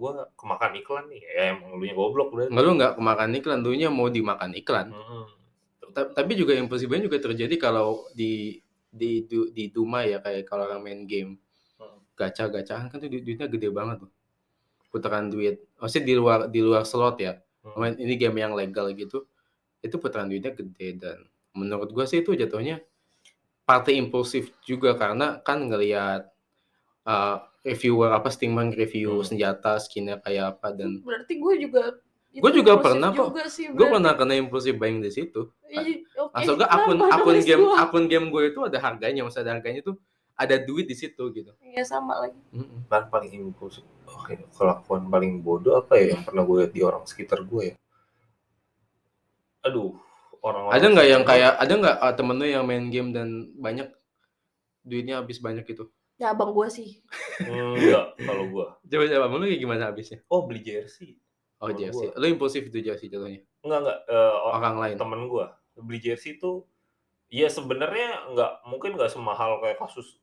gua kemakan iklan nih, ya emang lu goblok udah. nggak lu nggak kemakan iklan dulunya mau dimakan iklan. Ta- tapi juga yang positifnya juga terjadi kalau di di du- di Duma ya kayak kalau orang main game Hmm. gacha gacaan kan tuh du- duitnya gede banget tuh putaran duit maksudnya di luar di luar slot ya Hmm. ini game yang legal gitu itu putaran duitnya gede dan menurut gua sih itu jatuhnya partai impulsif juga karena kan ngelihat uh, reviewer apa steamer review Hmm. senjata skinnya kayak apa dan Berarti gue juga Gua itu juga pernah kok. gue pernah kena impulsif buying di situ oke, Masuk gak akun kenapa akun game gua? akun game gue itu ada harganya, maksudnya ada harganya tuh ada duit di situ gitu. Iya sama lagi. Mm-mm. Kan paling impulsif. Oke, kelakuan paling bodoh apa ya yang pernah gue lihat di orang sekitar gue ya? Aduh, orang-orang. Ada nggak yang kayak ada nggak uh, temen lu yang main game dan banyak duitnya habis banyak gitu? Ya abang gue sih. gue? Enggak, kalau gue. Coba coba lu kayak gimana habisnya? Oh, beli jersey. Oh Kalau jersey. gua. Lu impulsif itu jersey jatuhnya. Enggak, enggak. Eh, o- Orang lain. temen gue beli jersey tuh ya sebenarnya nggak mungkin nggak semahal kayak kasus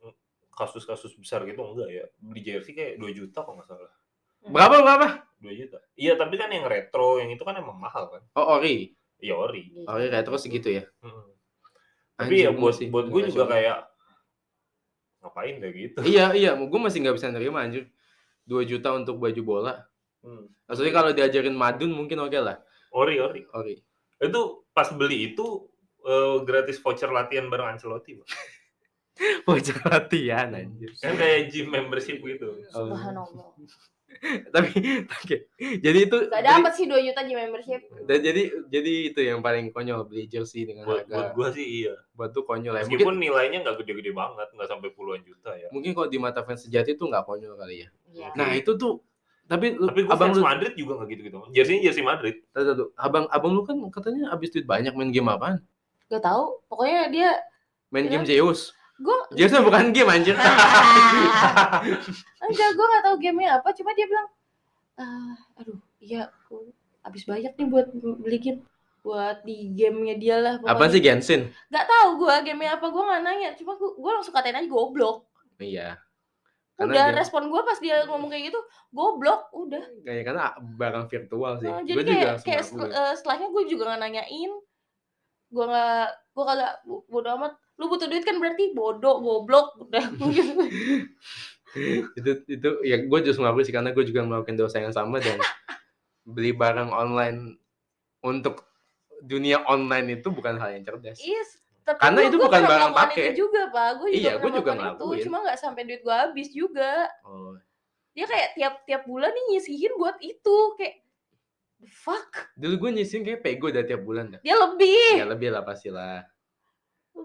kasus-kasus besar gitu enggak ya beli jersey kayak 2 juta kok nggak salah Berapa berapa? 2 juta iya tapi kan yang retro yang itu kan emang mahal kan Oh ori. iya ori Ori kayak terus segitu ya. Mm-mm. tapi ya Anjing, buat sih, buat gue juga kayak ngapain deh gitu Iya iya, gue masih nggak bisa nerima anjir. 2 juta untuk baju bola. Hmm. Maksudnya kalau diajarin madun mungkin oke lah. ori ori Ori. itu pas beli itu eh, gratis voucher latihan bareng Ancelotti Bang. Bocah latihan anjir. kan kayak gym membership gitu Oh. Subhanallah. tapi oke jadi itu Gak jadi, dapat sih 2 juta di membership. dan jadi jadi itu yang paling konyol beli jersey dengan buat buat harga gue sih iya buat tuh konyol ya mungkin meskipun nilainya nggak gede-gede banget nggak sampai puluhan juta ya mungkin kalau di mata fans sejati itu nggak konyol kali ya Iya. nah itu tuh tapi lu, Tapi gue abang fans lu Madrid juga nggak gitu-gitu. Jersey jersey Madrid. Tunggu. abang abang lu kan katanya habis duit banyak main game apaan Gak tahu. Pokoknya dia main Iya. game Zeus gue mah bukan game anjir. Enggak gue gak tahu gamenya apa cuma dia bilang ah aduh iya aku habis banyak nih buat beli game buat di gamenya dia lah apa sih Genshin? Gak tahu gue gamenya apa gue gak nanya cuma gue gue langsung katain aja goblok. Iya. Udah Karena game- respon gue pas dia ngomong kayak gitu goblok udah. Kayak karena barang virtual sih. Gue jadi juga kayak langsung kayak gitu. eh, setelahnya gue juga gak nanyain. Gue gak gue kagak bo- bodo amat lu butuh duit kan berarti bodoh goblok. Udah itu itu ya gue justru ngaku sih karena gue juga melakukan dosa yang sama dan beli barang online untuk dunia online itu bukan hal yang cerdas. Yes, tapi Karena gua- itu gua bukan barang pakai. itu juga pak. Gue juga Iya, gua juga itu cuma nggak sampai duit gue habis juga. Oh. Dia kayak tiap tiap bulan nih nyisihin buat itu kayak the fuck? Dulu gue nyisin kayak pego udah tiap bulan dah. Dia lebih. Ya lebih lah pastilah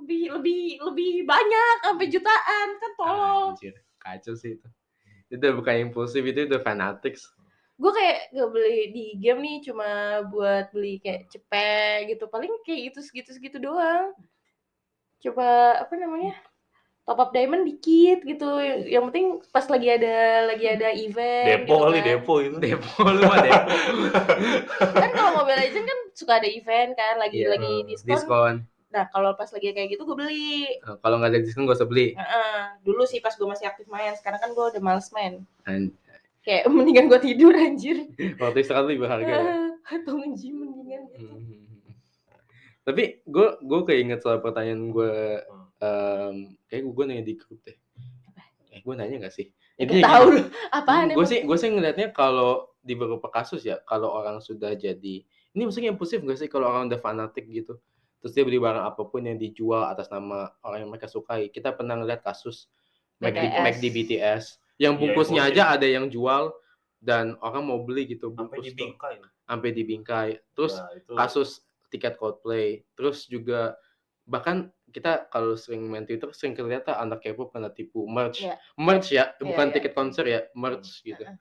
lebih lebih lebih banyak sampai jutaan. Kan tolong Anjir, kacau sih itu. Itu bukan impulsif itu itu fanatics. Gue kayak gak beli di game nih cuma buat beli kayak cepet gitu. Paling kayak gitu segitu segitu doang. Coba apa namanya top up diamond dikit gitu. Yang penting pas lagi ada lagi ada event Depo gitu kali kan. depo itu. depo lu mah depo. Kan kalau Mobile Legends kan suka ada event kan lagi Iya, lagi hmm, diskon. diskon Nah kalau pas lagi kayak gitu gue beli. Kalau nggak ada diskon gak usah beli Heeh. Dulu sih pas gue masih aktif main. Sekarang kan gue udah males main. An- Kayak mendingan gue tidur anjir. waktu istirahat lebih berharga ya Atau nge-gym mendingan gitu. Hmm. Tapi gue gue keinget soal pertanyaan gue em, kayak gue nanya di grup deh. Eh, gue nanya gak sih? Gak tahu lu apaan gue sih gue sih ngelihatnya kalau di beberapa kasus ya kalau orang sudah jadi ini maksudnya impulsif gak sih kalau orang udah fanatik gitu terus dia beli barang apa pun yang dijual atas nama orang yang mereka sukai kita pernah ngeliat kasus McD, BTS. McD BTS yang Iya, bungkusnya impulsif. aja ada yang jual dan orang mau beli gitu sampai bungkus tuh. dibingkai. sampai dibingkai terus Nah, itu kasus tiket Coldplay terus juga bahkan kita kalau sering main Twitter sering kelihatan anak K-pop kena tipu merch Iya. merch ya Iya, bukan iya. tiket konser ya merch gitu Heeh.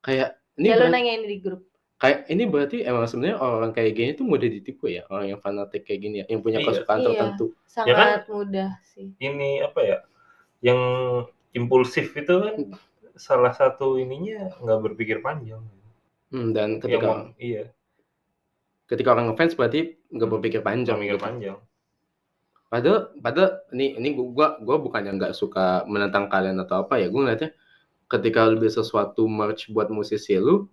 kayak ini Ya lu berarti, nanya ini di grup. Kayak ini berarti emang sebenarnya orang kayak gini tuh mudah ditipu ya orang yang fanatik kayak gini ya yang punya Iya. kesukaan Iya. tertentu Sangat kan? mudah sih. ini apa ya? Yang impulsif itu kan salah satu ininya nggak berpikir panjang. Hmm, dan Yang ketika iya, ketika orang ngefans berarti nggak berpikir panjang nggak mikir gitu. panjang. Padahal, padahal ini ini gua gua bukannya nggak suka menentang kalian atau apa ya. Gue ngeliatnya ketika lu beli sesuatu merch buat musisi lu,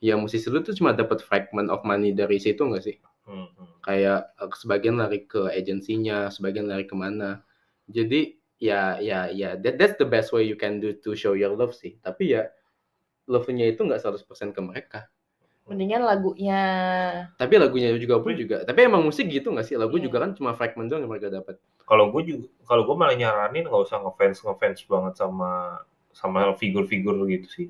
ya musisi lu tuh cuma dapat fragment of money dari situ nggak sih? Hmm, hmm. Kayak eh, sebagian lari ke agensinya, sebagian lari ke mana. Jadi ya ya ya that, that's the best way you can do to show your love sih. Tapi ya love-nya itu nggak 100% ke mereka. Mendingan lagunya. Tapi lagunya juga pun juga. Tapi emang musik gitu nggak sih? Lagu Iya. juga kan cuma fragment doang yang mereka dapat. Kalau gue juga, kalau gue malah nyaranin nggak usah ngefans ngefans banget sama sama figur-figur gitu sih.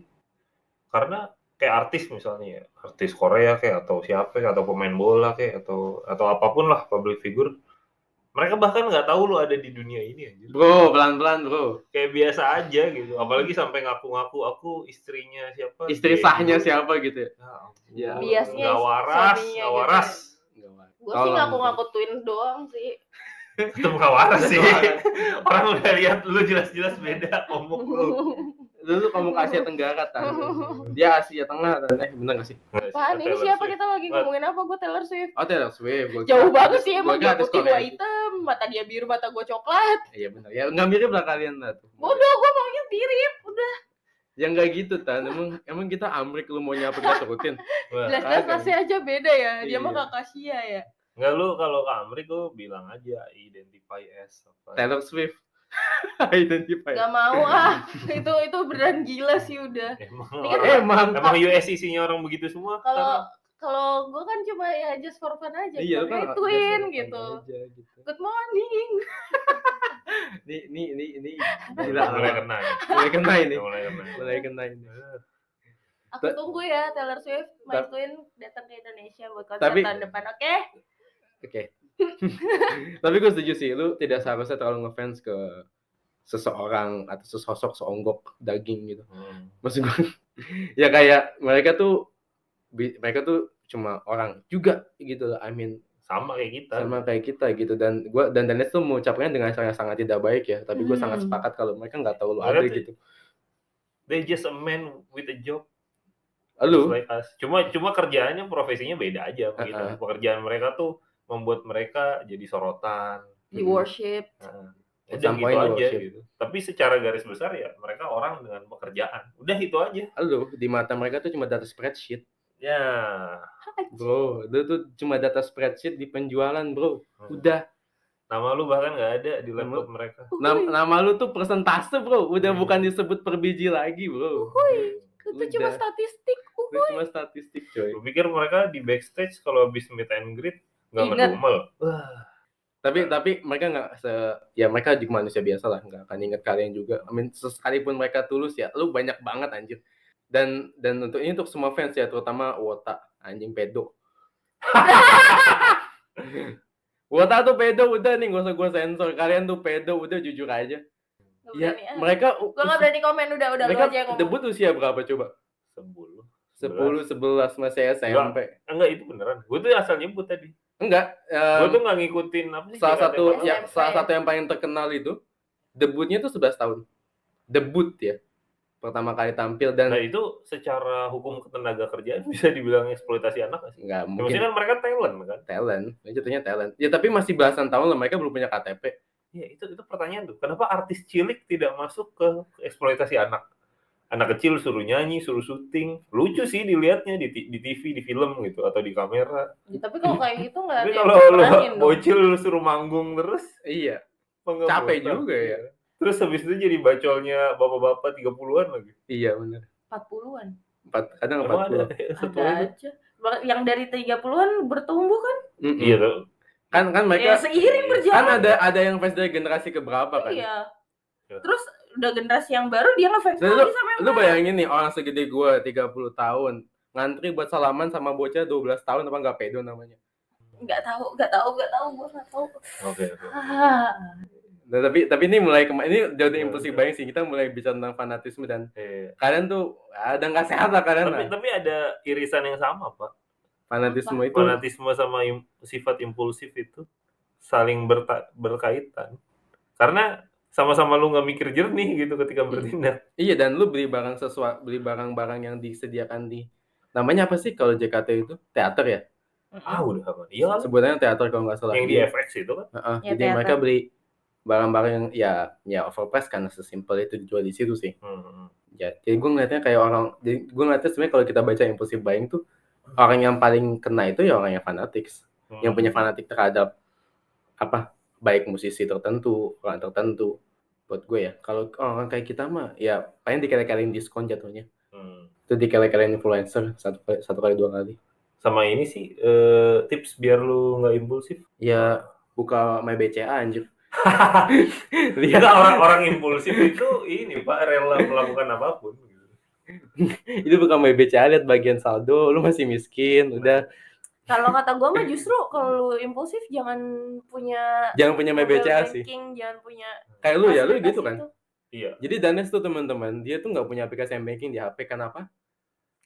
Karena kayak artis misalnya ya, artis Korea kayak atau siapa kayak, atau pemain bola kayak atau atau apa pun lah public figure. Mereka bahkan nggak tahu lu ada di dunia ini aja. Bro, pelan-pelan bro. Kayak biasa aja gitu. Apalagi sampai ngaku-ngaku aku istrinya siapa? Istri sahnya siapa gitu ya? Ya ampun. Ya. Biasnya Nggak waras, suaminya nggak gitu. waras. Gue sih ngaku-ngaku twins doang sih. Itu nggak waras sih. Orang udah lihat lu jelas-jelas beda ngomong lu. Dulu kamu ke Asia Tenggara tan. Dia Asia Tengah tan. Eh bener gak sih? Apaan ini Taylor siapa Swift. kita lagi ngomongin apa? Gue Taylor Swift. Oh Taylor Swift. Gua Jauh banget sih emang dia putih gue hitam, mata dia biru, mata gue coklat. Iya bener. Ya nggak mirip lah kalian lah tuh. Bodoh, gue maunya mirip. Udah Ya nggak gitu tan. Emang emang kita Amrik lu mau nyapa kita turutin. Wah, jelas-jelas rasnya aja beda ya. Dia mah Iya. kakak Sia ya. Enggak lu kalau ke Amrik lu bilang aja identify as apa. Taylor Swift. Identify. Gak mau ah. itu itu beneran gila sih udah. Emang Ini kan Emang. emang US isinya orang begitu semua. Kalau kalau gue kan cuma ya just for fun aja. Iya gitu. kan. Gitu. aja gitu. Good morning. Ini ini ini ini gila. mulai kena ya. Mulai kena ini. Mulai kena. Mulai kena ini. Aku tunggu ya Taylor Swift, my twin datang ke Indonesia buat konser tahun depan, oke? Oke. Tapi gue setuju sih, lu tidak seharusnya terlalu ngefans ke seseorang atau sesosok seonggok daging gitu. Hmm. Maksud gue, ya kayak mereka tuh, bi- mereka tuh cuma orang juga gitu loh. I mean, Sama kayak kita. sama kayak kita gitu. Dan gua dan Dennis tuh mengucapkannya dengan cara yang sangat tidak baik ya. Tapi gue sangat Hmm. sepakat kalau mereka nggak tahu lu ada gitu. They just a man with a job Lu, like us. Cuma cuma kerjaannya profesinya beda aja begitu. Uh-uh. Pekerjaan mereka tuh membuat mereka jadi sorotan. Di Hmm. worship. Nah, udah gitu aja worship. gitu. Tapi secara garis besar ya mereka orang dengan pekerjaan. Udah itu aja. lu di mata mereka tuh cuma data spreadsheet. Ya. Bro, itu tuh cuma data spreadsheet di penjualan, bro. Hmm. Udah. Nama lu bahkan nggak ada di laptop mereka. Nam- nama lu tuh persentase, bro. Udah Hmm. bukan disebut per biji lagi, bro. Itu cuma Udah. statistik. Itu cuma statistik, coy. Gue pikir mereka di backstage kalau habis meet and greet nggak Ingat. ngedumel. Tapi tapi mereka nggak se ya mereka juga manusia biasa lah, nggak akan ingat kalian juga. I mean, sekalipun mereka tulus ya, lu banyak banget anjir. Dan dan untuk ini untuk semua fans ya, terutama Wota, anjing pedo. Wota tuh pedo udah nih, gak usah gue sensor. Kalian tuh pedo udah jujur aja. Gak Ya, berani, ah. mereka Gue gak berani komen udah udah lu mereka aja yang ngomong. debut usia berapa coba? Sepuluh. 10 11 masih SMP. Enggak itu beneran. Gue tuh asal nyebut tadi. Enggak, Gue em, tuh nggak ngikutin apa sih. salah satu yang salah satu yang paling terkenal itu debutnya tuh 11 tahun. Debut ya. Pertama kali tampil dan Nah itu secara hukum ketenaga kerjaan bisa dibilang eksploitasi anak nggak sih? enggak Ya, mungkin maksudnya kan mereka talent kan? talent, ya jatuhnya talent. Ya tapi masih belasan tahun lah mereka belum punya KTP. Ya itu itu pertanyaan tuh. Kenapa artis cilik tidak masuk ke eksploitasi anak? Anak kecil suruh nyanyi, suruh syuting. Lucu sih dilihatnya di, di TV, di film gitu atau di kamera. Ya, tapi kalau kayak gitu gak ada Tapi yang kalau lo dong. bocil lu suruh manggung terus, Iya. Capek juga ya. Terus habis itu jadi bacolnya bapak-bapak 30-an lagi. Iya benar. 40-an. Empat kadang empat ada puluh. Ada lagi. aja. Bah- Yang dari 30-an bertumbuh kan? Iya tuh. Kan kan Ya mereka seiring kan berjalan. ada ada yang fans dari generasi keberapa kan? Iya. Ya. Terus udah generasi yang baru dia ngefans Lu- lagi sama yang Lu bayangin nih orang segede gua 30 tahun ngantri buat salaman sama bocah 12 tahun apa nggak pedo namanya. Nggak tahu, nggak tahu, nggak tahu, gua nggak tahu. Oke, oke. Ah, Nah, tapi tapi ini mulai kema- ini jauh dari Iya, impulsif iya. buying sih kita mulai bicara tentang fanatisme dan Iya. kalian tuh ada nggak sehat lah kalian Tapi lah. tapi ada irisan yang sama, Pak. Fanatisme itu Fanatisme sama im- sifat impulsif itu saling berta- berkaitan. Karena sama-sama lu nggak mikir jernih gitu ketika bertindak. iya dan lu beli barang sesuatu beli barang-barang yang disediakan di namanya apa sih kalau JKT itu teater ya Ah, udah aman. Iya kan? sebenarnya teater kalau nggak salah Yang di FX itu kan? Heeh, Ya, jadi teater. mereka beli barang-barang yang ya ya overpriced karena sesimpel itu dijual di situ sih Hmm. ya jadi gue ngeliatnya kayak orang jadi gue ngeliatnya sebenarnya kalau kita baca impulsive buying tuh orang yang paling kena itu ya orang yang fanatics Hmm. yang punya fanatik terhadap apa baik musisi tertentu orang tertentu buat gue ya kalau orang kayak kita mah ya paling dikali-kaliin diskon jatuhnya Hmm. itu dikali-kaliin influencer satu kali satu kali dua kali Sama ini sih eh, tips biar lu nggak impulsif. ya buka my BCA anjir lihat orang-orang impulsif itu ini Pak rela melakukan apa pun. itu bukan my BCA lihat bagian saldo lu masih miskin udah Kalau kata gua mah justru kalau lu impulsif jangan punya jangan punya my mobile BCA sih jangan punya kayak lu ya lu gitu kan itu. Iya, jadi Danes tuh teman-teman dia tuh nggak punya aplikasi banking di HP kenapa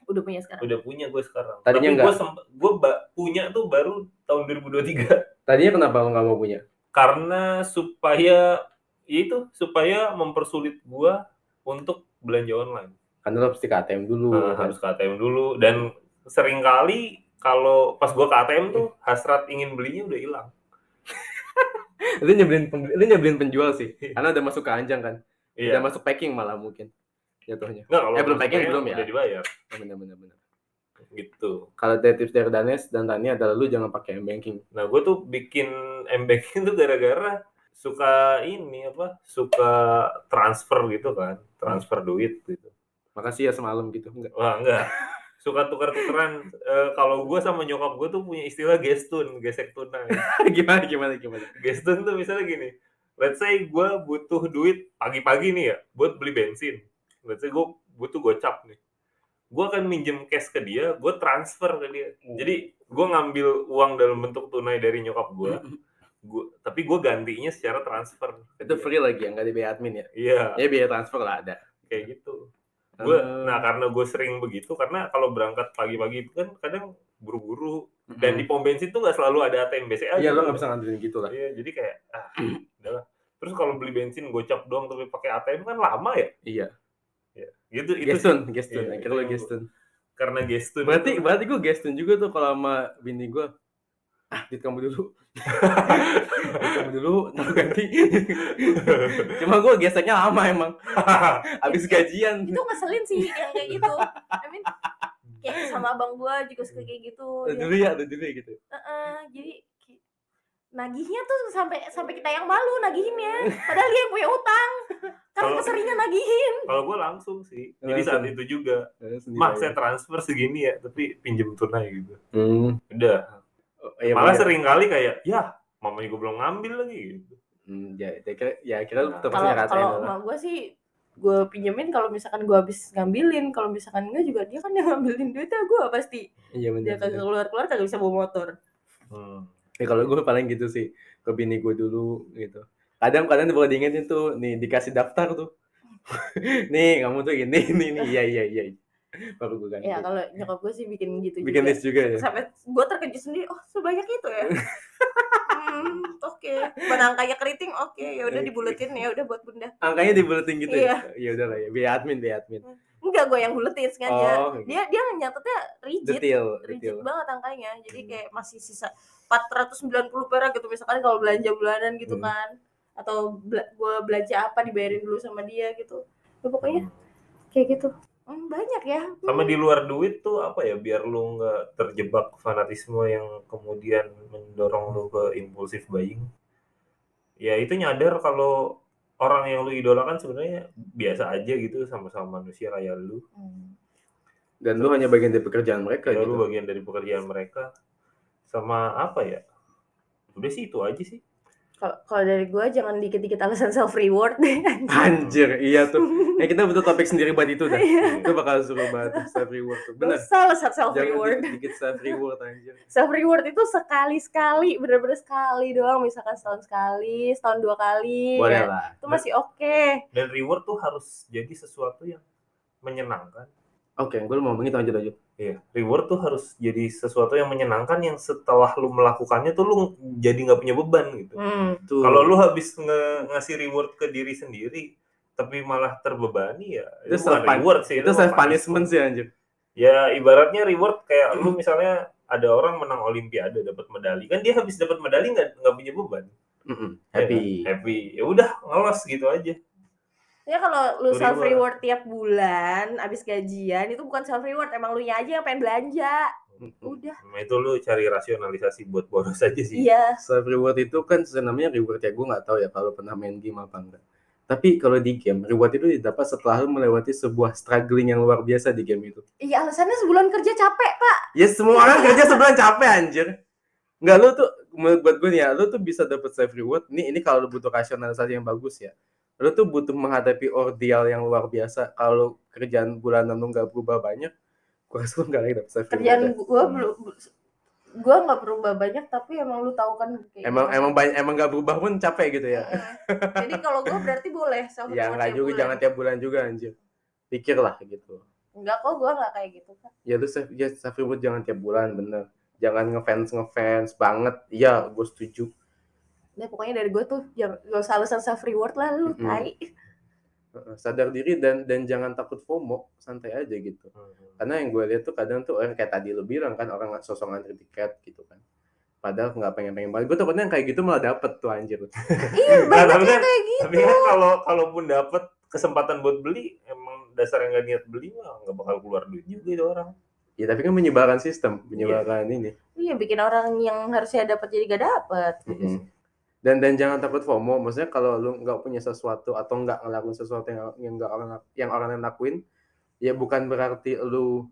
Udah punya sekarang. udah punya gue sekarang. Tadinya Tapi gue sempat gue punya tuh baru tahun 2023 tadinya kenapa lu nggak mau punya karena supaya ya itu supaya mempersulit gua untuk belanja online. karena lu harus di KTM dulu Nah, kan. harus ke ATM dulu dan sering kali kalau pas gua ke ATM tuh hasrat ingin belinya udah hilang. lu nyebelin lu nyebelin penjual sih karena udah masuk ke anjang kan Iya. udah masuk packing malah mungkin jatuhnya Nggak, kalau Eh, belum packing, belum ya? Udah dibayar Oh, bener bener bener gitu. kalau dari tips dari Danes dan Tani adalah lu jangan pakai M banking Nah, gue tuh bikin M banking tuh gara-gara suka ini apa? Suka transfer gitu kan, transfer duit gitu. makasih ya semalam gitu enggak Wah, enggak. Suka tukar-tukeran. Eh, kalau gue sama nyokap gue tuh punya istilah gestun, gesek tunai. gimana gimana gimana Gestun tuh misalnya gini. Let's say gue butuh duit pagi-pagi nih ya, buat beli bensin. Let's say gue butuh gocap nih. Gue akan minjem cash ke dia, gue transfer ke dia. Jadi gue ngambil uang dalam bentuk tunai dari nyokap gue, gua, tapi gue gantinya secara transfer. itu free lagi ya nggak di biaya admin ya Iya, ya biaya transfer lah ada kayak gitu. Gue, Eh, nah karena gue sering begitu, karena kalau berangkat pagi-pagi itu kan kadang buru-buru, dan di pom bensin tuh nggak selalu ada ATM BCA. iya gitu. lo nggak bisa ngandelin gitu lah Iya, jadi kayak ah, udahlah. Terus kalau beli bensin gocap doang tapi pakai ATM kan lama ya? iya Ya, gitu itu sih. gestun gestun Iya, itu. gestun karena gestun. berarti itu- berarti gue gestun juga tuh kalau sama bini gue ah duit kamu dulu kamu dulu ntar ganti cuma gue geseknya lama emang habis gajian Itu ngeselin sih yang kayak gitu. I mean, kayak sama abang gua juga suka kayak gitu. Udah Dia- dulu ya udah dulu ya gitu Heeh, jadi ki- nagihnya tuh sampai sampai kita yang malu nagihinnya. Padahal dia yang punya utang. Karena Kalau- keseringan nagihin. kalau gue langsung sih. Jadi saat Langsung. itu juga, mak saya transfer segini ya, tapi pinjem tunai gitu. hmm. Udah. Oh, iya, Malah iya. sering kali kayak, ya mamanya gue belum ngambil lagi gitu. Hmm, ya, ya kira ya Nah, tetap Kalau kalau lah. emak gua sih gue pinjemin kalau misalkan gue habis ngambilin kalau misalkan enggak juga dia kan yang ngambilin duitnya gue pasti Iya dia benar. kagak keluar keluar kagak bisa bawa motor Hmm. Ya, kalau gue paling gitu sih ke bini gue dulu gitu. Kadang-kadang boleh diingetin tuh, nih dikasih daftar tuh. nih kamu tuh ini, ini, ini, iya, iya, iya. Baru gue ganti. ya kalau nyokap gue sih bikin gitu Bikin juga list juga ya. sampai gue terkejut sendiri oh sebanyak itu ya hmm, oke Buat angkanya keriting oke ya udah dibuletin ya udah buat bunda Angkanya dibuletin gitu Iya. ya. Ya udah lah ya. Biaya admin, biaya admin. enggak gue yang buletin sengaja Oh, dia dia nyatetnya rigid detail, rigid detail. banget angkanya jadi Hmm. kayak masih sisa 490 perak gitu misalkan kalau belanja bulanan gitu Hmm. kan atau bela- gua belanja apa dibayarin dulu sama dia gitu ya, pokoknya kayak gitu Hmm, banyak ya Hmm. Sama di luar duit tuh apa ya, biar lu nggak terjebak fanatisme yang kemudian mendorong lu ke impulsif buying. ya itu nyadar kalau orang yang lu idolakan sebenarnya biasa aja gitu sama-sama manusia kayak lu. Hmm. Dan lu hanya bagian dari pekerjaan mereka Ya, gitu. lu bagian dari pekerjaan mereka. Sama apa ya? Udah sih itu aja sih. Kalau dari gue jangan dikit-dikit alasan self reward deh. Anjir, iya tuh. Ya kita butuh topik sendiri buat itu dah. Iya. itu bakal suruh banget self reward tuh. Bener. Dosa alasan self Jangan reward. dikit-dikit self reward anjir. Self reward itu sekali sekali, bener-bener sekali doang. Misalkan setahun sekali, setahun dua kali. Boleh ya. lah. Itu masih oke. Dan reward tuh harus jadi sesuatu yang menyenangkan. Oke, gue mau ngomong itu lanjut lanjut. Iya, reward tuh harus jadi sesuatu yang menyenangkan yang setelah lu melakukannya tuh lu jadi nggak punya beban gitu. Hmm. Kalau lu habis nge- ngasih reward ke diri sendiri, tapi malah terbebani ya Itu itu bukan self- reward sih. itu mah self punishment sih anjir. Ya ibaratnya reward kayak lu misalnya ada orang menang olimpiade dapat medali kan dia habis dapat medali nggak nggak punya beban Mm-mm. Ya Happy. kan? happy ya udah ngelos gitu aja Ya kalau lu self reward. reward tiap bulan abis gajian itu bukan self reward, emang lu aja yang pengen belanja. Udah. Nah, itu lu cari rasionalisasi buat boros aja sih Iya. Self reward itu kan namanya reward ya gue nggak tahu ya kalau pernah main game apa enggak. Tapi kalau di game reward itu didapat setelah lu melewati sebuah struggling yang luar biasa di game itu. Iya alasannya sebulan kerja capek pak. Ya semua orang kerja sebulan capek anjir. Enggak lu tuh buat gue nih ya, lu tuh bisa dapat self reward. Ini ini kalau lu butuh rasionalisasi yang bagus ya. Lu tuh butuh menghadapi ordeal yang luar biasa. Kalau kerjaan bulanan lu nggak berubah banyak, gue rasa lu nggak lagi reward. Kerjaan ya. gua belum gua nggak berubah banyak tapi emang lu tahu kan kayak Emang gimana. emang banyak emang nggak berubah pun capek gitu ya. Jadi kalau gua berarti boleh self ya nggak juga bulan. jangan tiap bulan juga anjir. Pikirlah gitu. Enggak kok gua nggak kayak gitu kan. Ya lu ya, self reward jangan tiap bulan bener. Jangan ngefans ngefans banget. Iya, gue setuju. Nah pokoknya dari gua tuh jangan gak usah alasan self reward lah lu Mm-mm. tai. Heeh, sadar diri dan dan jangan takut FOMO santai aja gitu Hmm. karena yang gue lihat tuh kadang tuh orang kayak tadi lu bilang kan orang nggak sosok ngantri tiket gitu kan padahal nggak pengen pengen banget gue takutnya yang kayak gitu malah dapet tuh anjir Iya Nah, banyak tapi yang kan- kayak gitu. tapi kan kalau kalaupun dapat kesempatan buat beli emang dasar yang nggak niat beli mah nggak bakal keluar duit juga itu orang ya tapi kan menyebarkan sistem menyebarkan ini Iya bikin orang yang harusnya dapat jadi gak dapat. Mm-mm. Dan dan jangan takut FOMO. Maksudnya kalau lu nggak punya sesuatu atau nggak ngelakuin sesuatu yang yang nggak orang yang orang yang lakuin ya bukan berarti lu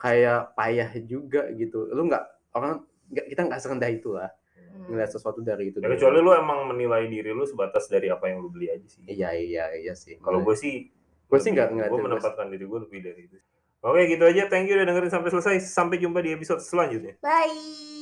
kayak payah juga gitu. Lu nggak orang nggak kita nggak serendah itu lah Hmm. ngeliat sesuatu dari itu ya, kecuali lu emang menilai diri lu sebatas dari apa yang lu beli aja sih. Iya iya iya sih. Kalau gue sih gue sih nggak ngeliat gue menempatkan diri gue lebih dari itu. Oke gitu aja. Thank you udah dengerin sampai selesai. Sampai jumpa di episode selanjutnya. Bye.